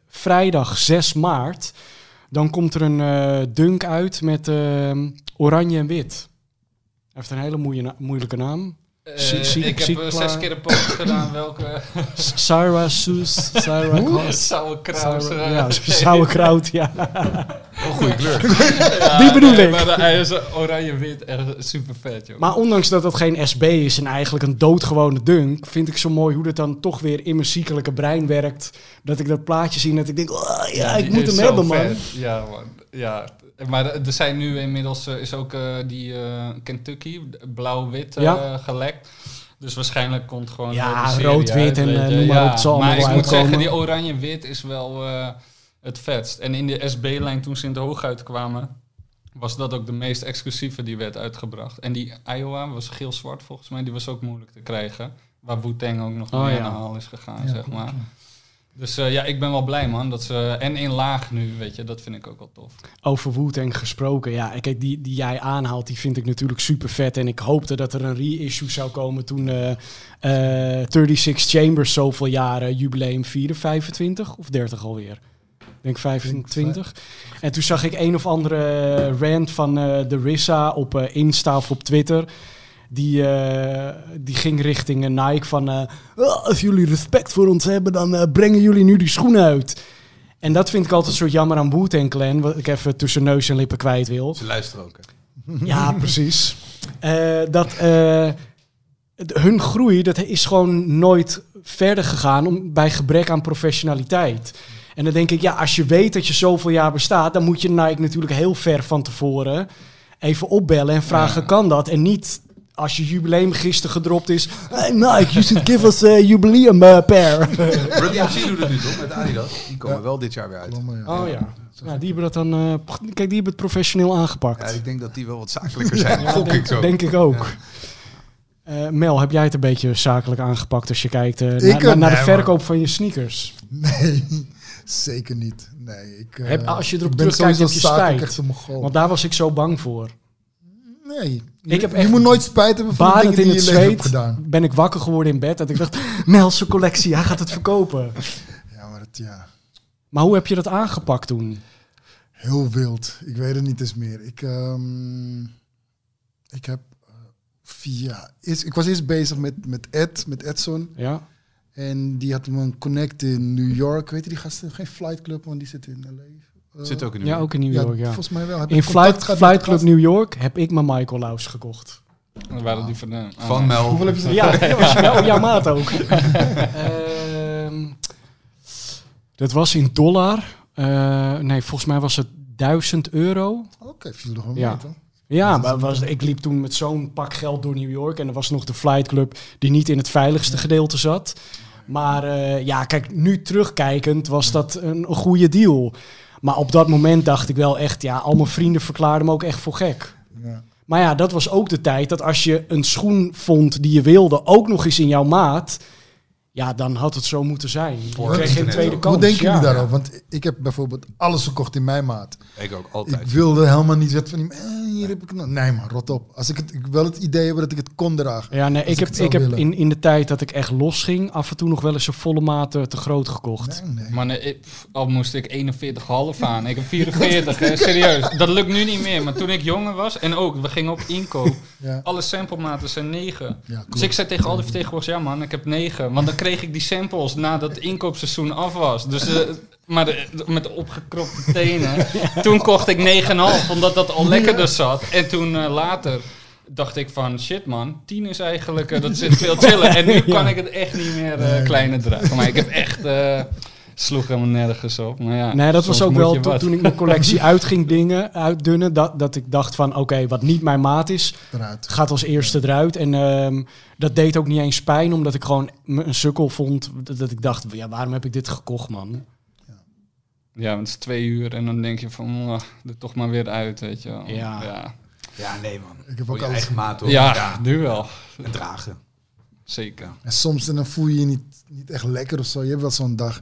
vrijdag 6 maart dan komt er een eh, dunk uit met eh, oranje en wit. Heeft een hele moeilijke naam. Eh, ik heb eh, zes keer een post [coughs] gedaan welke Sarah Soes. Sarah Kos. sauerkraut. Sarah- eh, Ja, sauerkraut, ja. Wel goede kleur. [laughs] Ja, Die bedoel nee, ik. Maar hij is oranje-wit, echt super vet, joh. Maar ondanks dat het geen SB is en eigenlijk een doodgewone dunk, vind ik zo mooi hoe dat dan toch weer in mijn ziekelijke brein werkt. Dat ik dat plaatje zie en dat ik denk, oh, ja, ik die moet is hem zo hebben, man. vet. Ja, man. Ja. Maar er zijn nu inmiddels eh, is ook eh, die eh, Kentucky blauw-wit eh, Ja. gelekt. Dus waarschijnlijk komt gewoon Ja, de serie rood, wit uit, en, je. noem maar op, het zal maar ik moet uitkomen. zeggen, die oranje-wit is wel... eh, het vetst. En in de SB-lijn, toen ze in de hooguit kwamen, was dat ook de meest exclusieve die werd uitgebracht. En die Iowa was geel-zwart volgens mij, die was ook moeilijk te krijgen. Waar Wu-Tang ook nog Oh, mee ja. aan de haal is gegaan, Ja, zeg maar. ja. Dus eh, ja, ik ben wel blij man. Dat ze, en in laag nu, weet je, dat vind ik ook wel tof. Over Wu-Tang gesproken, ja, kijk, die, die jij aanhaalt, die vind ik natuurlijk super vet. En ik hoopte dat er een reissue zou komen toen eh eh 36 Chambers zoveel jaren jubileum vierde, 25 of 30 alweer. Ik denk 25. En toen zag ik een of andere rant van eh de Rissa op eh, Insta of op Twitter. Die, eh, die ging richting een Nike van... eh, "Oh, als jullie respect voor ons hebben, dan eh, brengen jullie nu die schoenen uit. En dat vind ik altijd zo jammer aan Wu-Tang Clan, wat ik even tussen neus en lippen kwijt wil. Ze luisteren ook. Hè. Ja, [laughs] precies. Eh, dat eh, hun groei, dat is gewoon nooit verder gegaan om, bij gebrek aan professionaliteit. En dan denk ik, ja, als je weet dat je zoveel jaar bestaat, dan moet je Nike natuurlijk heel ver van tevoren even opbellen en vragen, Ja. kan dat? En niet als je jubileum gisteren gedropt is, hey Nike, you should give us a jubileum uh, pair. [laughs] Run DMC [laughs] doet het nu toch met Adidas? Die komen wel dit jaar weer uit. Oh ja. ja, die hebben dat dan, eh, kijk, die hebben het professioneel aangepakt. Ja, ik denk dat die wel wat zakelijker [laughs] zijn. Ja, Gok denk, ik zo. denk ik ook. Eh, Mel, heb jij het een beetje zakelijk aangepakt als je kijkt eh, Ik, naar- de verkoop van je sneakers? Nee, zeker niet. Nee, ik, eh, Heb- als je erop terugkijkt, heb je spijt. Want daar was ik zo bang voor. Nee, Ik je, heb je echt moet nooit spijt hebben van de dingen in die het je in je leven hebt zweet gedaan. ben ik wakker geworden in bed. Dat ik dacht, [laughs] Mel, zijn collectie, hij gaat het verkopen. Ja, maar het, ja, Maar hoe heb je dat aangepakt toen? heel wild. Ik weet het niet eens meer. Ik, ehm, ik heb eh, via... Eerst, ik was eerst bezig met, met Ed, met Edson. Ja? En die had me een connect in New York. Weet je die gasten? Geen Flight Club, want die zit in L.A. Eh, Zit ook in Ja, ook in New York, ja. Volgens mij wel. Heb In Flight, Flight Club? New York heb ik mijn Michael Laus gekocht. Dan waren die van, eh, Van Mel. Hoeveel heb je ze Ja, dat was wel jouw maat ook. [laughs] Ehm, dat was in dollar. Eh, nee, volgens mij was het 1000 euro. Oké, viel nog wel Ja. mee? Ja, maar was, ik liep toen met zo'n pak geld door New York. En er was nog de Flight Club die niet in het veiligste gedeelte zat. Maar eh, ja, kijk, nu terugkijkend was dat een, een goede deal. Maar op dat moment dacht ik wel echt, ja, al mijn vrienden verklaarden me ook echt voor gek. Ja. Maar ja, dat was ook de tijd dat als je een schoen vond die je wilde, ook nog eens in jouw maat. Ja, dan had het zo moeten zijn. Je Voor kreeg geen tweede kans. Hoe denken ja. jullie daarover? Want ik heb bijvoorbeeld alles gekocht in mijn maat. Ik ook, Ik altijd. wilde helemaal niet zeggen van, eh, hier heb ik het. Nee man, rot op. Als ik, het, ik wil het idee hebben dat ik het kon dragen. Ja, nee, ik ik heb, ik heb in, in de tijd dat ik echt los ging, af en toe nog wel eens een volle maat te groot gekocht. Nee, nee. Maar nee, ik- al moest ik 41,5 aan. Ik heb [laughs] 44, hè, serieus. Dat lukt nu niet meer. Maar toen ik jonger was, en ook, we gingen op inkoop. Ja, Alle samplematen zijn 9. ja, Dus ik zei tegen al die vertegenwoordigers, ja man, ik heb 9. Want dan kreeg ik die samples nadat het inkoopseizoen af was. Dus, eh, maar de- met de opgekropte tenen. [laughs] Toen kocht ik 9,5, omdat dat al lekkerder zat. En toen eh, later dacht ik van, shit man, 10 is eigenlijk, eh, dat zit veel chiller. En nu [laughs] kan ik het echt niet meer Nee. kleiner dragen. Maar ik heb echt, sloeg helemaal nergens op. Maar ja, Nee, dat was ook wel to- toen ik mijn collectie [laughs] uit ging dingen, uitdunnen, dat, dat ik dacht van oké, wat niet mijn maat is, Eruit. gaat als eerste eruit. En ehm, dat deed ook niet eens pijn, omdat ik gewoon een sukkel vond. Dat, dat ik dacht, ja, waarom heb ik dit gekocht, man? Ja, want het is twee uur en dan denk je van, oh, er toch maar weer uit, weet je wel. Ja. ja. Ja, nee man. Ik heb Voor ook je alles. eigen maat toch? Ja, nu wel. En dragen. Zeker. En soms dan voel je je niet, niet echt lekker of zo. Je hebt wel zo'n dag.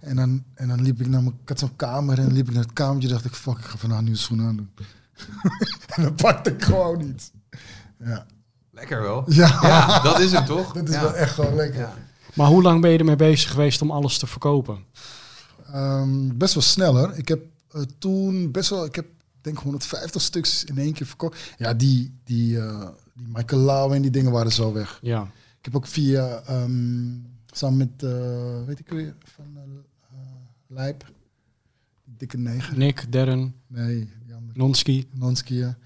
En dan, en dan liep ik naar mijn... Ik had zo'n kamer en liep ik naar het kamertje. dacht ik, fuck, ik ga vandaag nieuwe schoenen aandoen. [laughs] en dan pakte ik gewoon niet. Ja, Lekker wel. ja, Ja, dat is het toch? dat is ja. wel echt gewoon lekker. Ja. Maar hoe lang ben je ermee bezig geweest om alles te verkopen? Ehm, best wel sneller. Ik heb eh, toen best wel, ik heb denk 150 stuks in één keer verkocht. Ja, die, die, eh, die Michael Lau en die dingen waren zo weg. Ja. Ik heb ook via, ehm, samen met, eh, weet ik weer, van uh, Lijp, dikke negen. Nick, Darren, Nee, die andere. Nonski. Nonski, ja.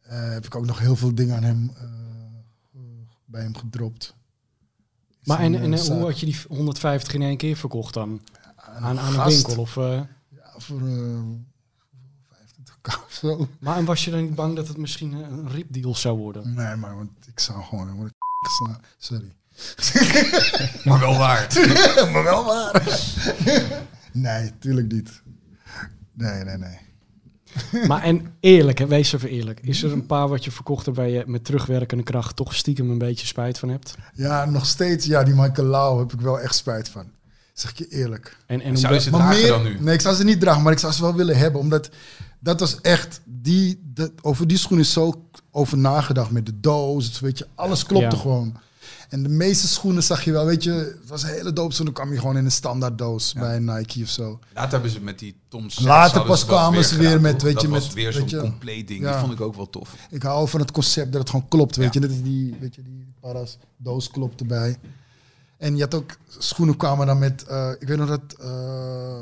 Heb ik ook nog heel veel dingen aan hem, bij hem gedropt. Maar en, en hoe had je die 150 in één keer verkocht dan? Aan, aan een winkel? Of, Ja, voor 25k of zo. maar en was je dan niet bang dat het misschien een ripdeal zou worden? Nee, maar want ik zou gewoon. Sorry. [laughs] Maar wel waar. [laughs] maar wel waar. [laughs] Nee, tuurlijk niet. Nee, nee, nee. Maar en eerlijk, hè, wees even eerlijk. Is er een paar wat je verkocht hebt waar je met terugwerkende kracht toch stiekem een beetje spijt van hebt? Ja, nog steeds, ja, die Michael Lau heb ik wel echt spijt van. Zeg ik je eerlijk. En, en Zou je ze dragen meer, dan nu? Nee, ik zou ze niet dragen, maar ik zou ze wel willen hebben. Omdat dat was echt, die, dat, over die schoen is zo over nagedacht met de doos. Weet je, alles klopte Ja. gewoon. En de meeste schoenen zag je wel, weet je, het was een hele doop. Dan kwam je gewoon in een standaard doos bij een Nike of zo. Later hebben ze met die Tom Sachs Later pas kwamen ze weer met, weet dat je, was met- weer zo'n compleet ding. Ja. Die vond ik ook wel tof. Ik hou van het concept dat het gewoon klopt, weet Ja. je. Dat die, weet je, die paras doos klopt erbij. En je had ook, schoenen kwamen dan met, eh, ik weet nog dat eh,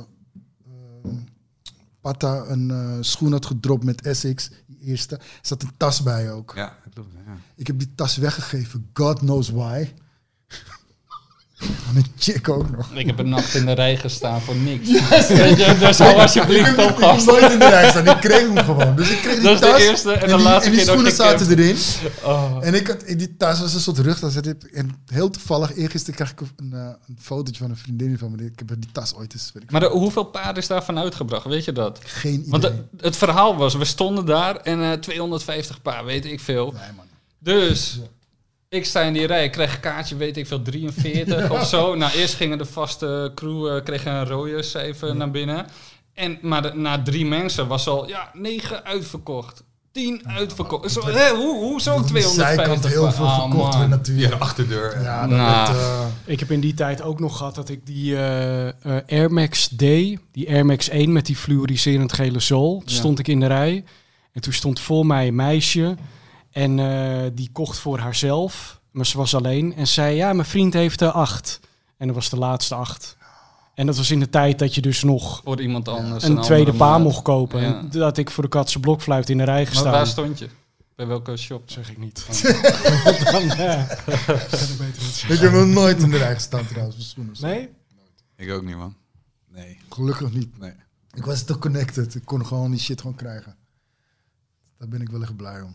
Pata een eh, schoen had gedropt met Essex, die eerste. Er zat een tas bij ook. Ja, dat klopt. Ja. Ik heb die tas weggegeven, God knows why. [laughs] Een chick ook nog. Ik heb een nacht in de rij gestaan voor niks. Weet je, dus alsjeblieft op, heb, ik heb gast. nooit in de rij staan, ik kreeg hem gewoon. Dus ik kreeg die Dat is de tas eerste en de die, laatste en die keer dat ik schoenen zaten erin. Oh. En ik had, in die tas was een soort rugtas. En heel toevallig, eergisteren kreeg ik een, eh, een fotootje van een vriendin van me. Ik heb die tas ooit eens, weet ik Maar de- hoeveel paarden is daarvan uitgebracht, weet je dat? geen idee. Want de- het verhaal was, we stonden daar en eh 250 paar, weet ik veel. nee, man. Dus ik sta in die rij, ik krijg een kaartje, weet ik veel, [laughs] 43 of zo. Nou, eerst gingen de vaste crew, eh kregen een rode cijfer naar binnen. En, maar de- na drie mensen was al, ja, 9 uitverkocht. 10 uitverkocht. Zo, hè, hoe, hoe zo Aan de 250 zijkant heel veel Ah, verkocht man. werd natuurlijk. Via de achterdeur. Ja, Nou. dat, eh, Ik heb in die tijd ook nog gehad dat ik die eh, eh, Air Max D, die Air Max 1 met die fluoriserend gele zool, Ja. stond ik in de rij. En toen stond voor mij een meisje en eh, die kocht voor haarzelf, maar ze was alleen. En zei, ja, mijn vriend heeft er acht. En dat was de laatste acht. En dat was in de tijd dat je dus nog Voor iemand anders. een tweede andere paar mocht kopen. Ja. En dat ik voor de katse blokfluit in de rij Maar gestaan. waar stond je? Bij welke shop? zeg ik niet. [laughs] ik heb nog nooit in de rij gestaan trouwens. voor schoenen. Nee? Ik ook niet, man. Nee. Gelukkig niet. nee. Ik was te connected. Ik kon gewoon die shit gewoon krijgen. Daar ben ik wel echt blij om.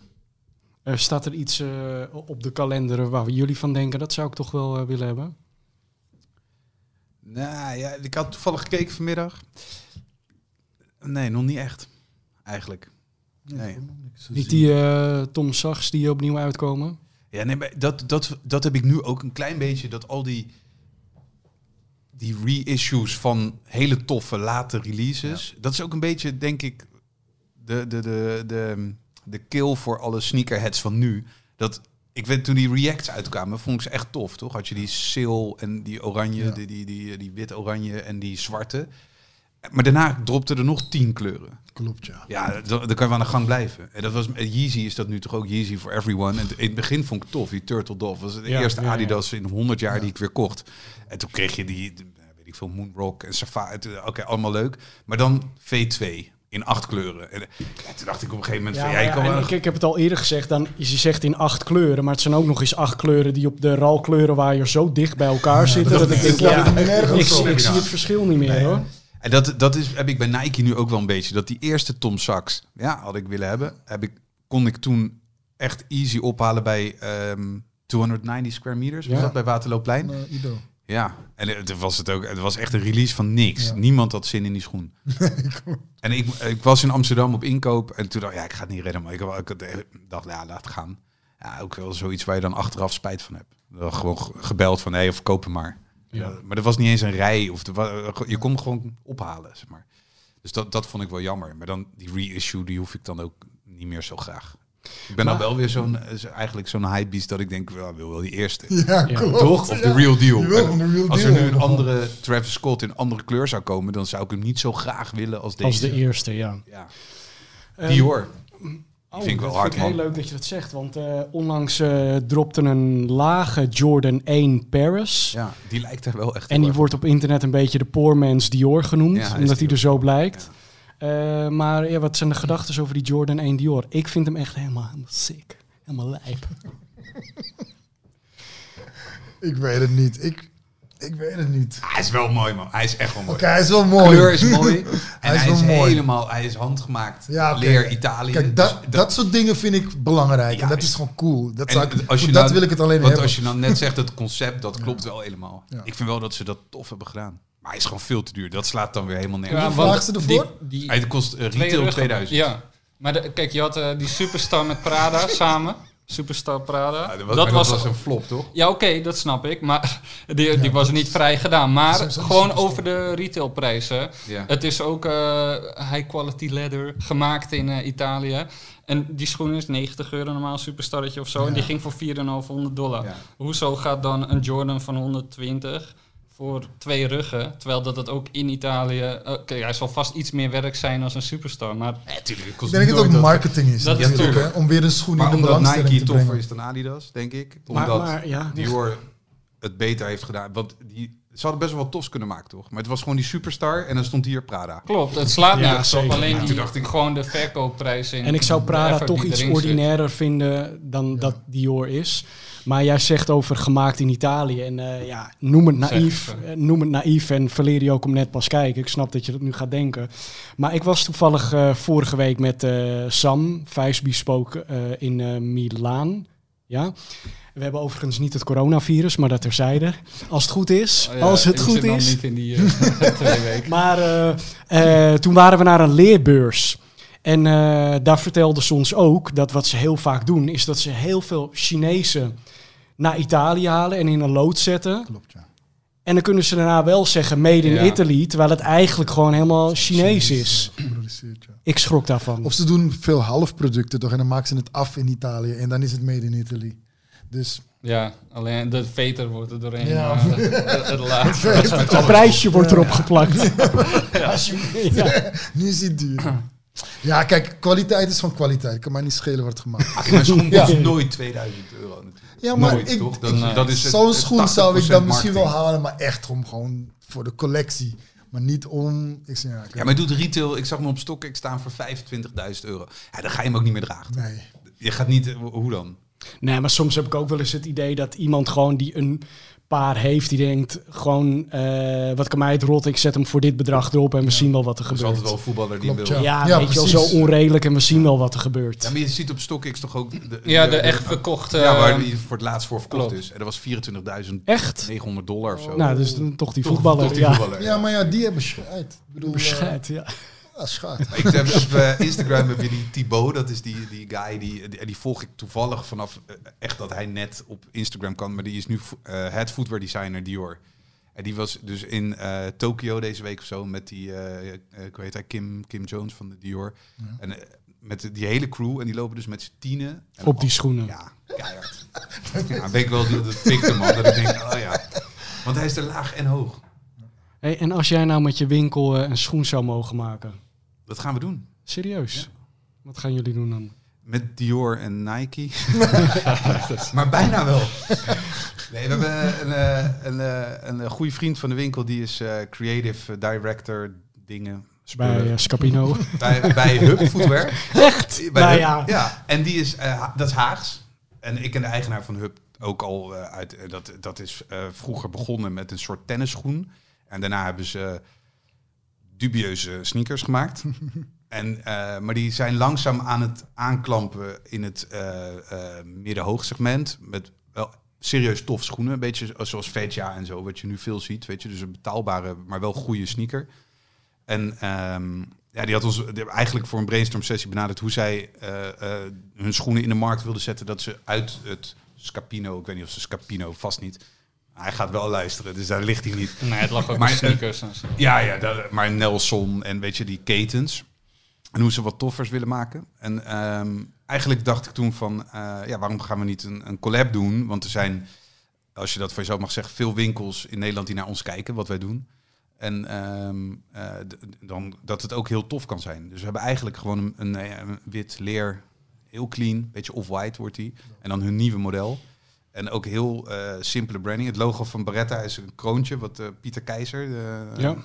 Eh, staat er iets eh, op de kalender waar jullie van denken? Dat zou ik toch wel eh, willen hebben. Nou ja, ik had toevallig gekeken vanmiddag. Nee, nog niet echt. Eigenlijk. Nee. Niet die eh, Tom Sachs die opnieuw uitkomen? Ja, nee, maar dat, dat, dat heb ik nu ook een klein beetje. Dat al die, die reissues van hele toffe late releases. Dat is ook een beetje, denk ik, de, de, de, de, de kill voor alle sneakerheads van nu. Dat, ik weet, toen die reacts uitkwamen, vond ik ze echt tof, toch? Had je die sil en die oranje, Ja. die, die, die, die wit-oranje en die zwarte. Maar daarna dropten er nog tien kleuren. Klopt, ja. Ja, dan, dan kan je wel aan de gang blijven. En dat was, Yeezy is dat nu toch ook Yeezy for everyone. En in het begin vond ik tof, die Turtle Dove. was de Ja, eerste ja. Adidas in 100 jaar Ja. die ik weer kocht. En toen kreeg je die, de- weet ik veel, Moonrock en Safari. Oké, allemaal leuk. Maar dan V2 in acht kleuren. En, ja, toen dacht ik op een gegeven moment van, ja, je kan wel... ik, ik heb het al eerder gezegd, dan, je zegt in acht kleuren, maar het zijn ook nog eens acht kleuren die op de ralkleurenwaaier zo dicht bij elkaar zitten. Dat, ik denk, ja, ik, zie het verschil niet meer hoor. En dat, dat is, heb ik bij Nike nu ook wel een beetje. Dat die eerste Tom Sachs, ja, had ik willen hebben. Heb ik, kon ik toen echt easy ophalen bij ehm 290 square meters. Was Ja. dat bij Waterloopplein? Ido. Ja, en het was het ook. Het was echt een release van niks. Ja. Niemand had zin in die schoen. [laughs] en ik, ik was in Amsterdam op inkoop en toen dacht ik, ja, ik ga het niet redden. Maar ik, ik dacht, ja, laat gaan. Ja, ook wel zoiets waar je dan achteraf spijt van hebt. Dan Gewoon ge- gebeld van, hé, of koop hem maar. Ja. Maar er was niet eens een rij. Of wa- je kon hem gewoon ophalen, zeg maar. Dus dat, dat vond ik wel jammer. Maar dan die reissue, die hoef ik dan ook niet meer zo graag. Ik ben Maar- dan wel weer zo'n, eh, eigenlijk zo'n hypebeast dat ik denk, wel, wil wel die eerste. [laughs] Ja. Toch? Of de Ja. real deal. Je wil gewoon de real Als er deal nu een andere Travis Scott in een andere kleur zou komen, dan zou ik hem niet zo graag willen als deze. Als de eerste, ja. Ja. Eh, Dior. Oh, vind ik wel dat hard, vind ik heel leuk dat je dat zegt, want eh, onlangs eh, dropte een lage Jordan 1 Paris. Ja, die lijkt er wel echt En die wordt op internet een beetje de poor man's Dior genoemd, Ja, omdat hij er zo blijkt. Eh, maar ja, wat zijn de gedachten over die Jordan 1 Dior? Ik vind hem echt helemaal, helemaal sick. Helemaal lijp. [laughs] Ik weet het niet. Ik, ik weet het niet. Hij is wel mooi, man. Hij is echt wel mooi. Oké, hij is wel De mooi. kleur is mooi. [laughs] En Hij hij is mooi. helemaal, hij is handgemaakt. Ja. Leer Italië. Kijk, dat, Dus dat soort dingen vind ik belangrijk. Ja, en dat is- gewoon cool. Dat, zou ik, als je dat nou- wil ik het alleen Want hebben. als je dan net [laughs] zegt, het concept, dat klopt wel helemaal. Ja. Ik vind wel dat ze dat tof hebben gedaan. Maar hij is gewoon veel te duur. Dat slaat dan weer helemaal nergens. Ja, op. Hoeveel want vragen ze ervoor? Die, die Hij kost eh, retail ruggen- 2000. Ja, maar de- kijk, je had eh, die Superstar met Prada [laughs] samen. Superstar Prada. Ja, dat was, dat was, een flop, toch? Ja, oké, dat snap ik. Maar [laughs] die, die was niet vrij gedaan. Maar gewoon Superstar. over de retailprijzen. Ja. Het is ook eh, high quality leather gemaakt in eh, Italië. En die schoen is 90 euro normaal, superstarretje of zo. En die ging voor 4,500 dollar. Ja. Hoezo gaat dan een Jordan van 120 voor twee ruggen? Terwijl dat het ook in Italië... Oké, hij zal vast iets meer werk zijn als een superstar. Maar Ja, tuurlijk. Het Ik kost denk dat het ook marketing is. Dat is natuurlijk, tuurlijk. hè, om weer een schoen Maar in de belangstelling Nike te toffer brengen. is dan Adidas, denk ik. Omdat maar ja, Dior het beter heeft gedaan. Want die, ze hadden best wel wat tofs kunnen maken, toch? Maar het was gewoon die superstar en dan stond hier Prada. klopt, het slaat Ja, nergens op. Alleen Ja, die, dacht ik- gewoon de verkoopprijs in. En ik zou Prada toch iets zit. ordinairer vinden dan dat Dior is. Maar jij zegt over gemaakt in Italië. En eh, ja, noem het naïef. Zeg eh, Noem het naïef. En Valerio komt net pas kijken. Ik snap dat je dat nu gaat denken. Maar ik was toevallig eh, vorige week met Sam, Vijsbespook eh in Milaan. Ja. We hebben overigens niet het coronavirus, maar dat terzijde. Als het goed is. Oh ja, als het ik goed is. niet in die [laughs] twee weken. Maar toen waren we naar een leerbeurs. En daar vertelden ze ons ook dat wat ze heel vaak doen, is dat ze heel veel Chinezen naar Italië halen en in een lood zetten. Klopt, ja. En dan kunnen ze daarna wel zeggen made in Ja. Italy, terwijl het eigenlijk gewoon helemaal Chinees is. ja. Ik schrok daarvan. Of ze doen veel halfproducten toch en dan maken ze het af in Italië en dan is het made in Italy. Dus Ja, alleen de veter wordt er doorheen. Ja. eh, het, [laughs] laatste. Het prijsje wordt erop geplakt. Ja. [laughs] nu is het duur. Ja, kijk, kwaliteit is gewoon kwaliteit. Ik kan mij niet schelen wat het gemaakt is. Mijn schoen Ja. kost nooit 2000 euro natuurlijk. Ja, maar nooit, ik, toch? Dat, Nee. dat is zo'n schoen zou ik dan 80% misschien wel halen, maar echt om gewoon voor de collectie. Maar niet om... Ik zeg, ja, Ja, maar je doet retail. Ik zag hem op StockX staan voor 25.000 euro. Ja, dan ga je hem ook niet meer dragen. Nee. Je gaat niet... Hoe dan? Nee, maar soms heb ik ook wel eens het idee dat iemand gewoon die een paar heeft, die denkt gewoon, eh, wat kan mij het rot, ik zet hem voor dit bedrag erop en we zien wel wat er Er is gebeurt. altijd wel een voetballer die Klopt, wil. ja. Ja, Ja, weet je wel, zo onredelijk en we zien wel wat er gebeurt. Ja, maar je ziet op StockX toch ook... De, Ja, de echt verkochte... Ja, waar die voor het laatst voor verkocht klopt. is. En dat was 24.900 Echt? dollar of zo. Nou, dus dan toch die Toch- voetballer. toch die ja. voetballer, Ja, maar ja, die hebben scheid. Ik bedoel, eh, Bescheid, ja. Scheid. Ik heb op eh, Instagram heb je die Thibaut, dat is die, die guy, die, die, die volg ik toevallig vanaf eh, echt dat hij net op Instagram kan, maar die is nu vo- eh head footwear designer Dior. En die was dus in eh Tokio deze week of zo met die, ik weet hij, Kim, Kim Jones van de Dior. En met die hele crew en die lopen dus met z'n tienen. En Op die schoenen. Ja, keihard. ja, ben ik wel de, de victim man, dat ik denk, oh ja. Want hij is er laag en hoog. Hey, en als jij nou met je winkel een schoen zou mogen maken, Dat gaan we doen. serieus? Wat gaan jullie doen dan? Met Dior en Nike. [laughs] maar bijna wel. Nee, we hebben een, eh, een, eh, een, goede vriend van de winkel, die is eh, creative director dingen. Bij Scapino. bij, bij Hub Footwear. Echt? Bij nou Hub. ja. ja, en die is, dat is Haags. En ik ken de eigenaar van Hub ook al uit, dat, dat is vroeger begonnen met een soort tennisschoen. En daarna hebben ze dubieuze sneakers gemaakt. [laughs] En, eh, maar die zijn langzaam aan het aanklampen in het eh eh midden-hoogsegment. Met wel serieus tof schoenen. Een beetje zoals Vetja en zo, wat je nu veel ziet. Weet je, dus een betaalbare, maar wel goede sneaker. En ehm, ja, die had ons eigenlijk voor een brainstorm sessie benaderd hoe zij hun schoenen in de markt wilden zetten. Dat ze uit het Scapino, ik weet niet of ze Scapino, vast niet. Hij gaat wel luisteren, dus daar ligt hij niet. Nee, het lag ook Maar, eh, sneakers. en zo. Ja, ja, dat- maar Nelson en weet je, die ketens. En hoe ze wat toffers willen maken. En ehm, eigenlijk dacht ik toen van, eh, ja, waarom gaan we niet een, een collab doen? Want er zijn, als je dat voor jezelf mag zeggen, veel winkels in Nederland die naar ons kijken, wat wij doen. En ehm, eh, dan dat het ook heel tof kan zijn. Dus we hebben eigenlijk gewoon een, een, een wit leer, heel clean, beetje off-white wordt die. En dan hun nieuwe model. En ook heel eh, simpele branding. Het logo van Beretta is een kroontje, wat eh, Pieter Keizer eh, Ja.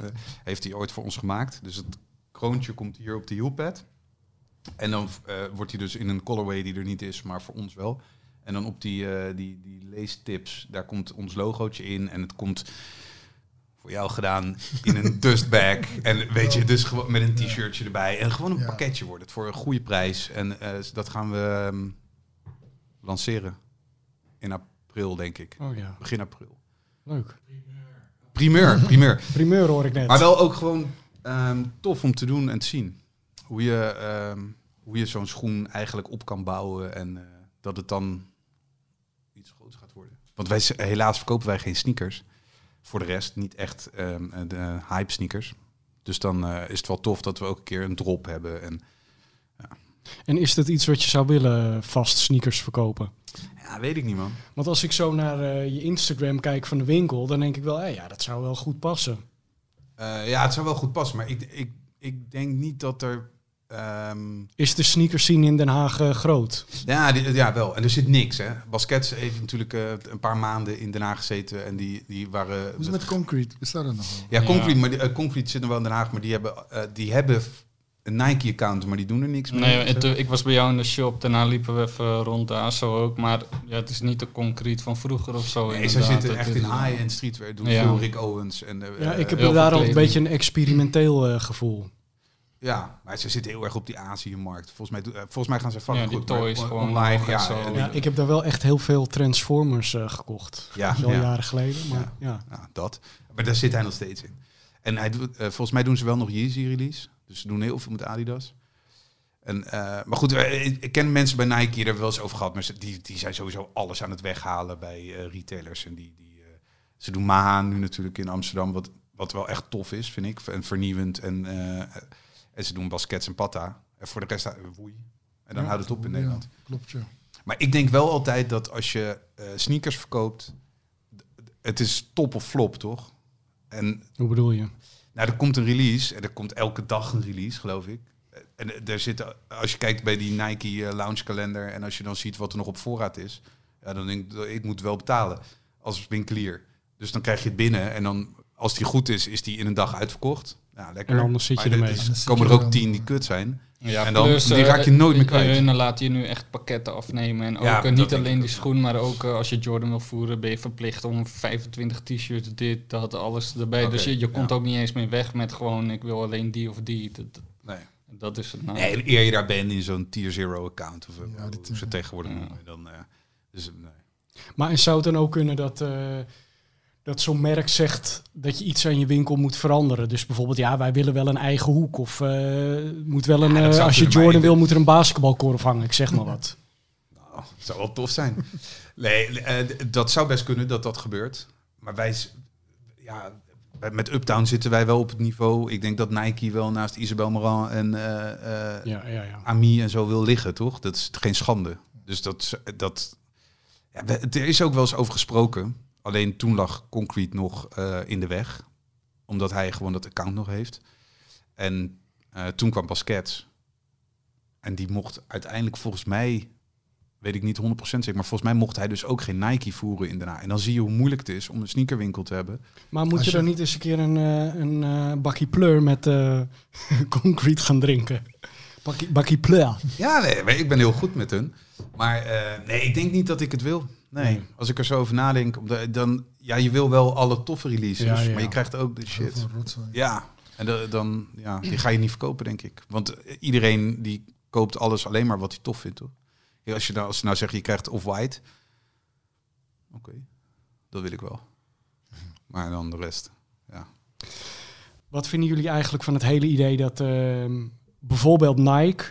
heeft hij ooit voor ons gemaakt. Dus het kroontje komt hier op de hielpad. En dan wordt hij dus in een colorway die er niet is, maar voor ons wel. En dan op die, die, die leestips, daar komt ons logootje in. En het komt voor jou gedaan in een [laughs] dustbag. En weet je, dus gewoon met een t-shirtje erbij. En gewoon een pakketje wordt het voor een goede prijs. En eh, dat gaan we ehm, lanceren in april, denk ik. Oh ja, Begin april. leuk. primeur, primeur. [laughs] Primeur hoor ik net. Maar wel ook gewoon ehm, tof om te doen en te zien. Hoe je, ehm, hoe je zo'n schoen eigenlijk op kan bouwen en eh, dat het dan iets groots gaat worden. Want wij, helaas verkopen wij geen sneakers. Voor de rest niet echt ehm, eh, de hype sneakers. Dus dan eh, is het wel tof dat we ook een keer een drop hebben. En En is dat iets wat je zou willen, vast sneakers verkopen? Ja, weet ik niet man. Want als ik zo naar eh, je Instagram kijk van de winkel, dan denk ik wel, hé, ja, dat zou wel goed passen. Eh, ja, het zou wel goed passen, maar ik, ik, ik denk niet dat er... ehm, Is de sneakers scene in Den Haag eh, groot? Ja, die- ja, wel. En er zit niks, hè. Baskets heeft natuurlijk eh, een paar maanden in Den Haag gezeten en die, die waren... Hoe is het met Concrete? Bestaat dat nog wel? Ja, Ja. Concrete, maar die, Concrete zit nog wel in Den Haag, maar die hebben, eh, die hebben een Nike-account, maar die doen er niks mee. Nee, het, eh, ik was bij jou in de shop, daarna liepen we even rond daar zo ook. Maar ja, het is niet de concreet van vroeger of zo. Nee, ze zitten echt in high-end streetwear. Doen Ja. veel Rick Owens. En, eh, Ja, ik heb daar al een beetje een experimenteel eh, gevoel. Ja, maar ze zitten heel erg op die Azië-markt. Volgens mij, volgens mij gaan ze fucking Ja, goed. toys on- online. Ja, zo. Ja, ik heb daar wel echt heel veel Transformers eh, gekocht. ja, wel jaren geleden, maar ja. Ja, dat. Maar daar zit hij nog steeds in. En hij volgens mij doen ze wel nog Yeezy release. Dus ze doen heel veel met Adidas. En, eh, maar goed, eh, ik ken mensen bij Nike, daar hebben we wel eens over gehad. Maar ze, die, die zijn sowieso alles aan het weghalen bij eh, retailers. En die, die, ze doen Maha nu natuurlijk in Amsterdam, wat, wat wel echt tof is, vind ik. En vernieuwend. En, en ze doen baskets en patta. En voor de rest, woei. En dan Ja, houdt het op in ja, Nederland. Klopt, ja. Maar ik denk wel altijd dat als je sneakers verkoopt, het is top of flop, toch? En Hoe bedoel je? Nou, er komt een release en er komt elke dag een release, geloof ik. En er zit, als je kijkt bij die Nike eh, launch kalender en als je dan ziet wat er nog op voorraad is, ja, dan denk ik, ik moet wel betalen als winkelier. Dus dan krijg je het binnen en dan, als die goed is, is die in een dag uitverkocht. Ja, lekker. En anders zit je er- ermee. zit komen er ook er tien die kut zijn. Ja, En dan- plus, die eh, raak je nooit meer kwijt. Hun laten je nu echt pakketten afnemen. En ook Ja, eh, niet alleen die ook. schoen, maar ook eh, als je Jordan wil voeren, ben je verplicht om 25 t-shirts, dit, dat, alles erbij. Dus je, je komt ja. ook niet eens meer weg met gewoon, ik wil alleen die of die. Dat, dat, Nee. dat is het nou. Nee, en eer je daar bent in zo'n tier zero account of Ja, hoe dit, ze tegenwoordig ja. noemen, dan eh, dus nee. Maar zou het dan ook kunnen dat, eh, dat zo'n merk zegt dat je iets aan je winkel moet veranderen? Dus bijvoorbeeld, ja, wij willen wel een eigen hoek. Of eh, moet wel een, Ja, eh, als je Jordan wil, moet er een basketbalkorf hangen. Ik zeg maar [laughs] wat. Nou, zou wel tof zijn. nee, eh, dat zou best kunnen dat dat gebeurt. Maar wij, ja, met Uptown zitten wij wel op het niveau. Ik denk dat Nike wel naast Isabel Marant en eh, Ja, ja, ja. Ami en zo wil liggen, toch? Dat is geen schande. Dus dat, dat ja, er is ook wel eens over gesproken. Alleen toen lag Concrete nog eh, in de weg, omdat hij gewoon dat account nog heeft. En eh, toen kwam Baskets. En die mocht uiteindelijk volgens mij, weet ik niet 100% zeker, maar volgens mij mocht hij dus ook geen Nike voeren in daarna. En dan zie je hoe moeilijk het is om een sneakerwinkel te hebben. Maar moet je je- dan niet eens een keer een, eh, een eh, bakkie pleur met [laughs] concrete gaan drinken? Bakkie, bakkie pleur. Ja, nee, ik ben heel goed met hun. Maar nee, ik denk niet dat ik het wil. Nee, als ik er zo over nadenk, dan ja, je wil wel alle toffe releases, Ja, ja. maar je krijgt ook de shit. Ja, en de- dan ja, die ga je niet verkopen, denk ik. Want eh, iedereen die koopt alles alleen maar wat hij tof vindt, toch? Ja, als je nou, als je nou zegt je krijgt off-white, oké, dat wil ik wel. Maar dan de rest. Wat vinden jullie eigenlijk van het hele idee dat ehm, bijvoorbeeld Nike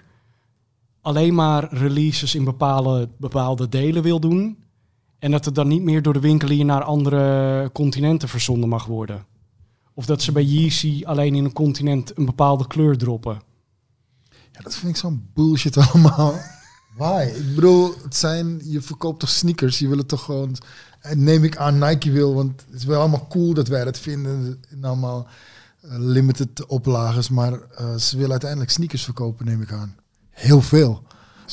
alleen maar releases in bepaalde, bepaalde delen wil doen? En dat het dan niet meer door de winkelier naar andere continenten verzonden mag worden? Of dat ze bij Yeezy alleen in een continent een bepaalde kleur droppen? Ja, dat vind ik zo'n bullshit [laughs] allemaal. Why? Ik bedoel, het zijn, je verkoopt toch sneakers? Je wil het toch gewoon, neem ik aan Nike wil, want het is wel allemaal cool dat wij dat vinden. En allemaal eh, limited oplages, maar eh, ze willen uiteindelijk sneakers verkopen, neem ik aan. Heel veel.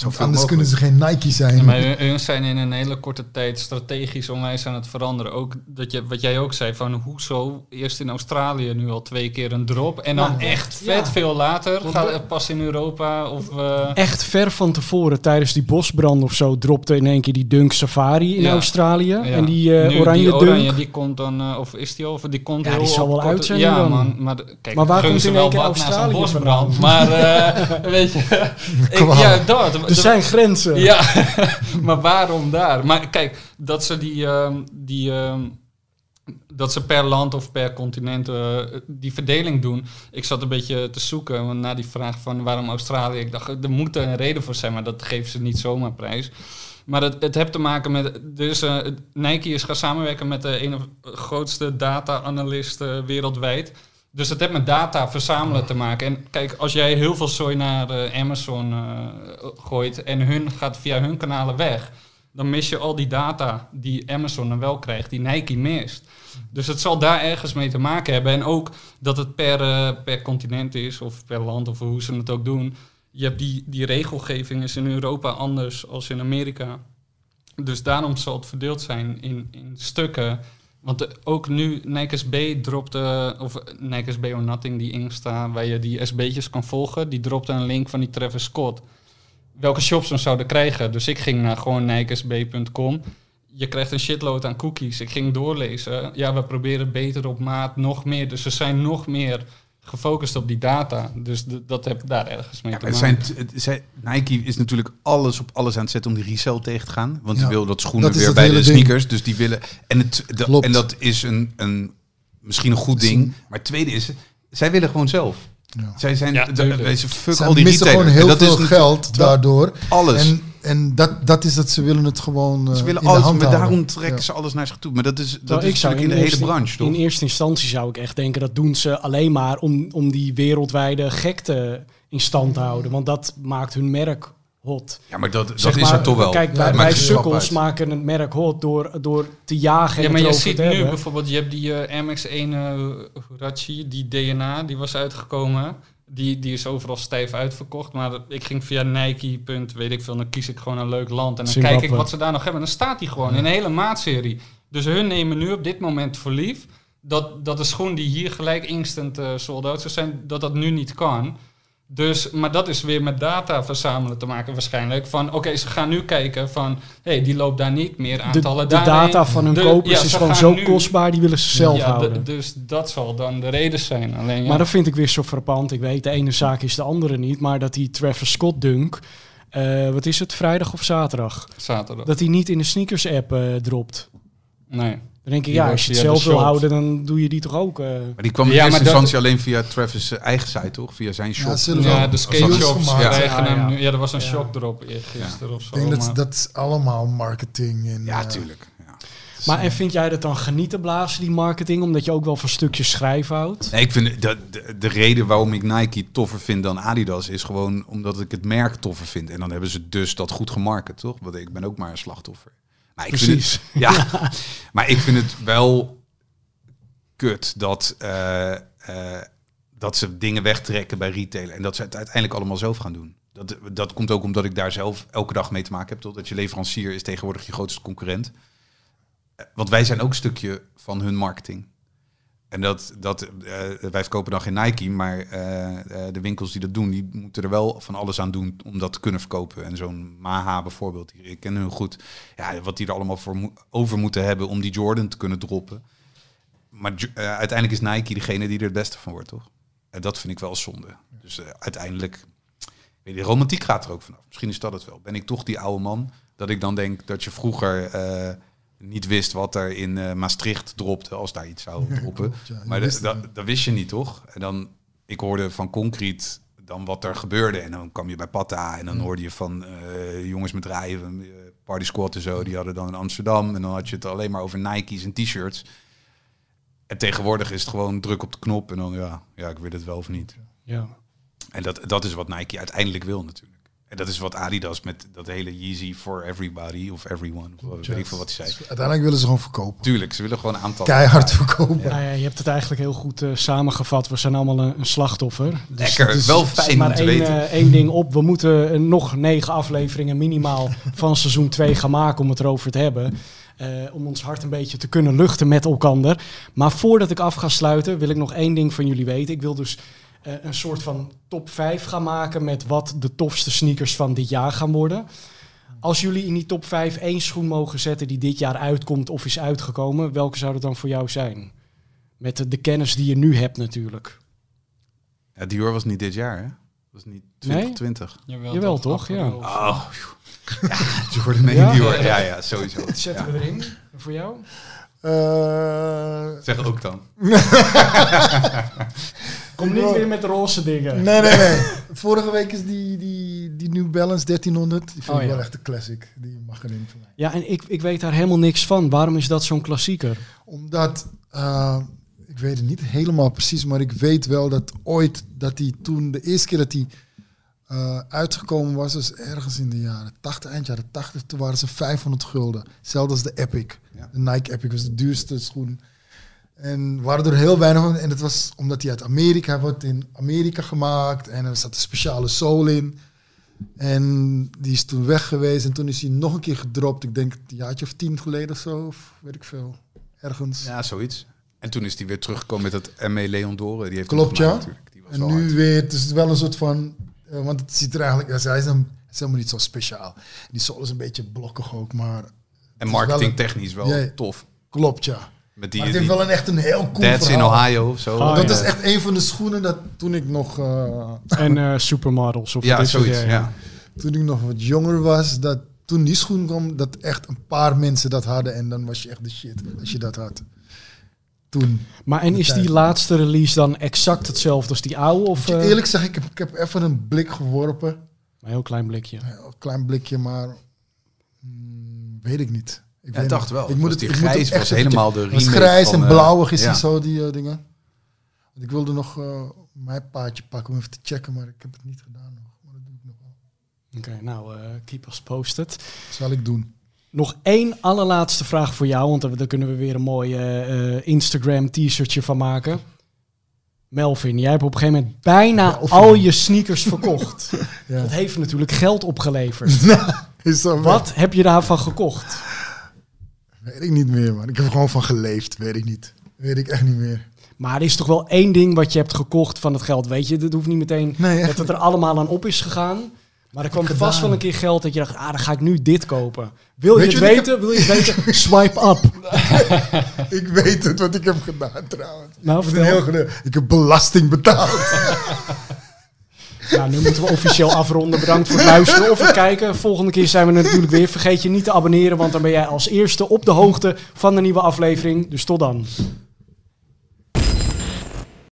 Zoveel anders kunnen mogelijk. ze geen Nike zijn. Ja, maar hun, zijn in een hele korte tijd strategisch onwijs aan het veranderen. Ook dat je, wat jij ook zei, van hoezo eerst in Australië nu al twee keer een drop. En dan Nou, echt vet ja. veel later, gaat, pas in Europa of... eh, Echt ver van tevoren, tijdens die bosbrand of zo, dropte in één keer die Dunk Safari in Ja. Australië. ja. En die eh, Nu, oranje die Dunk. oranje, die komt dan, eh, of is die over? Die komt Ja, die zal wel uit zijn Ja, nu dan. man. Maar, kijk, Maar waar komt ze in wel één keer wat na zo'n Australië bosbrand. vandaan? Maar, eh, [laughs] weet je... ik, ja, dat. Er zijn grenzen. Ja, [laughs] maar waarom daar? Maar kijk, dat ze die, ehm, die, ehm, dat ze per land of per continent eh, die verdeling doen. Ik zat een beetje te zoeken want na die vraag van waarom Australië. Ik dacht, er moet een reden voor zijn, maar dat geven ze niet zomaar prijs. Maar het, het heeft te maken met. Dus eh, Nike is gaan samenwerken met de ene grootste data-analyst eh, wereldwijd. Dus het heeft met data verzamelen te maken. En kijk, als jij heel veel zooi naar eh, Amazon eh, gooit en hun gaat via hun kanalen weg, dan mis je al die data die Amazon dan wel krijgt, die Nike mist. Dus het zal daar ergens mee te maken hebben. En ook dat het per, eh, per continent is, of per land, of hoe ze het ook doen. Je hebt die, die regelgeving is in Europa anders als in Amerika. Dus daarom zal het verdeeld zijn in, in stukken. Want ook nu Nike SB dropte, of Nike SB or Nothing, die Insta, waar je die SB'tjes kan volgen, die dropte een link van die Travis Scott. Welke shops we zouden krijgen. Dus ik ging naar gewoon nikesb.com. Je krijgt een shitload aan cookies. Ik ging doorlezen. Ja, we proberen beter op maat, nog meer. Dus we zijn nog meer gefocust op die data. Dus dat heb daar ergens mee Ja, te maken. het zijn, het zijn- Nike is natuurlijk alles op alles aan het zetten om die resell tegen te gaan. Want Ja, die wil dat schoenen weer bij de ding. sneakers. Dus die willen. En, het, de- en dat is een, een, misschien een goed ding. een- Maar het tweede is, zij willen gewoon zelf. Ja. Zij zijn, Ja, de- fuck Zij al die missen retailers. gewoon heel veel is geld daardoor. alles. En, en dat, dat is dat ze willen het gewoon eh, ze willen in de alles, hand maar houden. daarom trekken Ja. ze alles naar zich toe. Maar dat is, dat Terwijl is ik zou natuurlijk in de hele branche, toch? In eerste instantie zou ik echt denken, dat doen ze alleen maar om, om die wereldwijde gekte in stand te houden. Want dat maakt hun merk hot. Ja, maar dat, dat Zeg is maar, er toch wel. Kijk, Ja, wij, stap sukkels uit. maken het merk hot door, door te jagen en Ja, maar het je ziet nu hebben. bijvoorbeeld, je hebt die eh, MX1 uh, die DNA, die was uitgekomen. Die, die is overal stijf uitverkocht. Maar ik ging via Nike, punt, weet ik veel, dan kies ik gewoon een leuk land. En dan Zimbabwe. kijk ik wat ze daar nog hebben. En dan staat die gewoon in een hele maatserie. Dus hun nemen nu op dit moment voor lief dat, dat de schoen die hier gelijk instant eh sold out zou zijn, dat dat nu niet kan. Dus, maar dat is weer met data verzamelen te maken waarschijnlijk. Van oké, ze gaan nu kijken van, hé, hey, die loopt daar niet meer de, aantallen de daarheen. data van hun De- kopers ja, is gewoon zo nu- kostbaar, die willen ze zelf Ja, houden. dus dat zal dan de reden zijn. Alleen, ja, Maar dat vind ik weer zo frappant. Ik weet, de ene zaak is de andere niet. Maar dat die Travis Scott dunk, eh, wat is het, vrijdag of zaterdag? zaterdag. Dat hij niet in de sneakers app eh, dropt. nee. Dan denk ik, Die ja, als je het zelf wil houden, dan doe je die toch ook. eh. Maar die kwam in Ja, eerste dat- instantie alleen via Travis' eigen site, toch? Via zijn shop. Ja, de skate shops krijgen Ja, ja. hem nu. Ja, er was een Ja. shock erop gisteren of zo. Ik denk dat dat is allemaal marketing. En, Ja, eh, tuurlijk. Ja. Maar en vind jij dat dan genieten blazen, die marketing? Omdat je ook wel van stukjes schrijven houdt? Nee, ik vind de, de, de reden waarom ik Nike toffer vind dan Adidas is gewoon omdat ik het merk toffer vind. En dan hebben ze dus dat goed gemarket, toch? Want ik ben ook maar een slachtoffer. Maar ik Vind Precies. [laughs] het, ja, maar ik vind het wel kut dat, eh, eh, dat ze dingen wegtrekken bij retail en dat ze het uiteindelijk allemaal zelf gaan doen. Dat, dat komt ook omdat ik daar zelf elke dag mee te maken heb. Totdat je leverancier is tegenwoordig je grootste concurrent. Eh, Want wij zijn ook een stukje van hun marketing. En dat, dat eh, wij verkopen dan geen Nike, maar eh, eh, de winkels die dat doen, die moeten er wel van alles aan doen om dat te kunnen verkopen. En zo'n Maha bijvoorbeeld, die- ik ken hun goed. Ja, wat die er allemaal voor over moeten hebben om die Jordan te kunnen droppen. Maar uiteindelijk is Nike degene die er het beste van wordt, toch? En dat vind ik wel zonde. Dus uiteindelijk, weet je, romantiek gaat er ook vanaf. Misschien is dat het wel. Ben ik toch die oude man dat ik dan denk dat je vroeger niet wist wat er in eh, Maastricht dropte als daar iets zou droppen. klopt, ja. Je Maar dat, dat, dat wist je niet, toch? En dan, ik hoorde van Concrete dan wat er gebeurde. En dan kwam je bij Patta en dan hoorde je van eh, jongens met rijden, eh, Party Squad en zo. Die hadden dan in Amsterdam. En dan had je het alleen maar over Nike's en t-shirts. En tegenwoordig is het gewoon druk op de knop en dan ja, ja ik wil het wel of niet. Ja. En dat, dat is wat Nike uiteindelijk wil natuurlijk. En dat is wat Adidas met dat hele Yeezy for everybody of everyone. Of weet ik veel wat hij zei. Uiteindelijk willen ze gewoon verkopen. Tuurlijk, ze willen gewoon aantallen. Keihard verkopen. Nou ja, je hebt het eigenlijk heel goed eh, samengevat. We zijn allemaal een, een slachtoffer. Dus Lekker, het is- wel fijn maar om te één, weten. eh, één ding op. We moeten eh, nog negen afleveringen minimaal van seizoen 2 gaan maken om het erover te hebben. Eh, om ons hart een beetje te kunnen luchten met elkander. Maar voordat ik af ga sluiten, wil ik nog één ding van jullie weten. Ik wil dus eh, een soort van top 5 gaan maken met wat de tofste sneakers van dit jaar gaan worden. Als jullie in die top 5 één schoen mogen zetten die dit jaar uitkomt of is uitgekomen, welke zou dat dan voor jou zijn? Met de, de kennis die je nu hebt natuurlijk. Ja, Dior was niet dit jaar, hè? Dat was niet Nee? 2020. Jawel, toch? Ja. Oh, ja, [laughs] Jordan en Ja? Dior. Ja, ja, sowieso. Zetten Ja. we erin. Voor jou? Eh, Zeg ook dan. [laughs] Kom niet weer met roze dingen. nee, nee, nee. [laughs] Vorige week is die, die, die New Balance 1300. Die vind Oh, ik ja. wel echt een classic. Die mag erin voor mij. Ja, en ik, ik weet daar helemaal niks van. Waarom is dat zo'n klassieker? Omdat, eh, ik weet het niet helemaal precies, maar ik weet wel dat ooit, dat hij toen, de eerste keer dat hij eh, uitgekomen was, dus ergens in de jaren 80, eind jaren 80, toen waren ze 500 gulden. Hetzelfde als de Epic. Ja. De Nike Epic was de duurste schoen. En waren er heel weinig van. En dat was omdat hij uit Amerika wordt in Amerika gemaakt. En er zat een speciale soul in. En die is toen weg geweest. En toen is hij nog een keer gedropt. Ik denk een jaartje of tien geleden of zo. Of weet ik veel. Ergens. Ja, zoiets. En toen is hij weer teruggekomen met dat M.E. Leon Doren. Die heeft Klopt, ja. Die was En nu hard. weer, het is wel een soort van, eh, want het ziet er eigenlijk, ja, hij is, een, is helemaal niet zo speciaal. Die sol is een beetje blokkig ook, maar En marketingtechnisch wel Ja. tof. klopt ja. Met die, maar het heeft die wel een echt een heel cool Dads in. Ohio of zo. Oh, dat ja. is echt een van de schoenen dat toen ik nog, eh, En eh, supermodels of Ja, zoiets. Ja. toen ik nog wat jonger was, dat toen die schoen kwam, dat echt een paar mensen dat hadden en dan was je echt de shit als je dat had. Toen. Maar en is tijd. die laatste release dan exact hetzelfde als die oude? Of, je eh, eerlijk zeggen, ik heb, ik heb even een blik geworpen, Een heel klein blikje. een heel klein blikje, maar mm, weet ik niet. Ik Ja, dacht wel. Ik Het moet was het, die ik moet het grijs echt was helemaal de remake grijs van, en eh, blauwig is ja. zo, die eh, dingen. Want ik wilde nog eh, mijn paadje pakken om even te checken, maar ik heb het niet gedaan nog. Maar dat doe ik nog wel. Oké, nou, eh, keep us posted. Dat zal ik doen. Nog één allerlaatste vraag voor jou, want daar, kunnen we weer een mooi eh, eh, Instagram t-shirtje van maken. Melvin, jij hebt op een gegeven moment bijna al je sneakers verkocht. [laughs] Ja. Dat heeft natuurlijk geld opgeleverd. [laughs] Wat heb je daarvan gekocht? Weet ik niet meer, man. Ik heb er gewoon van geleefd, weet ik niet. Weet ik echt niet meer. Maar er is toch wel één ding wat je hebt gekocht van het geld. Weet je, dat hoeft niet meteen Nee, dat het er allemaal aan op is gegaan. Maar er kwam vast wel een keer geld dat je dacht, ah, dan ga ik nu dit kopen. Wil je Weet het je weten? Wil je het weten? [laughs] Swipe up. [laughs] Ik weet het wat ik heb gedaan trouwens. Nou, Ik, heel ik heb belasting betaald. [laughs] Nou, nu moeten we officieel afronden. Bedankt voor het luisteren of het kijken. Volgende keer zijn we natuurlijk weer. Vergeet je niet te abonneren, want dan ben jij als eerste op de hoogte van de nieuwe aflevering. Dus tot dan.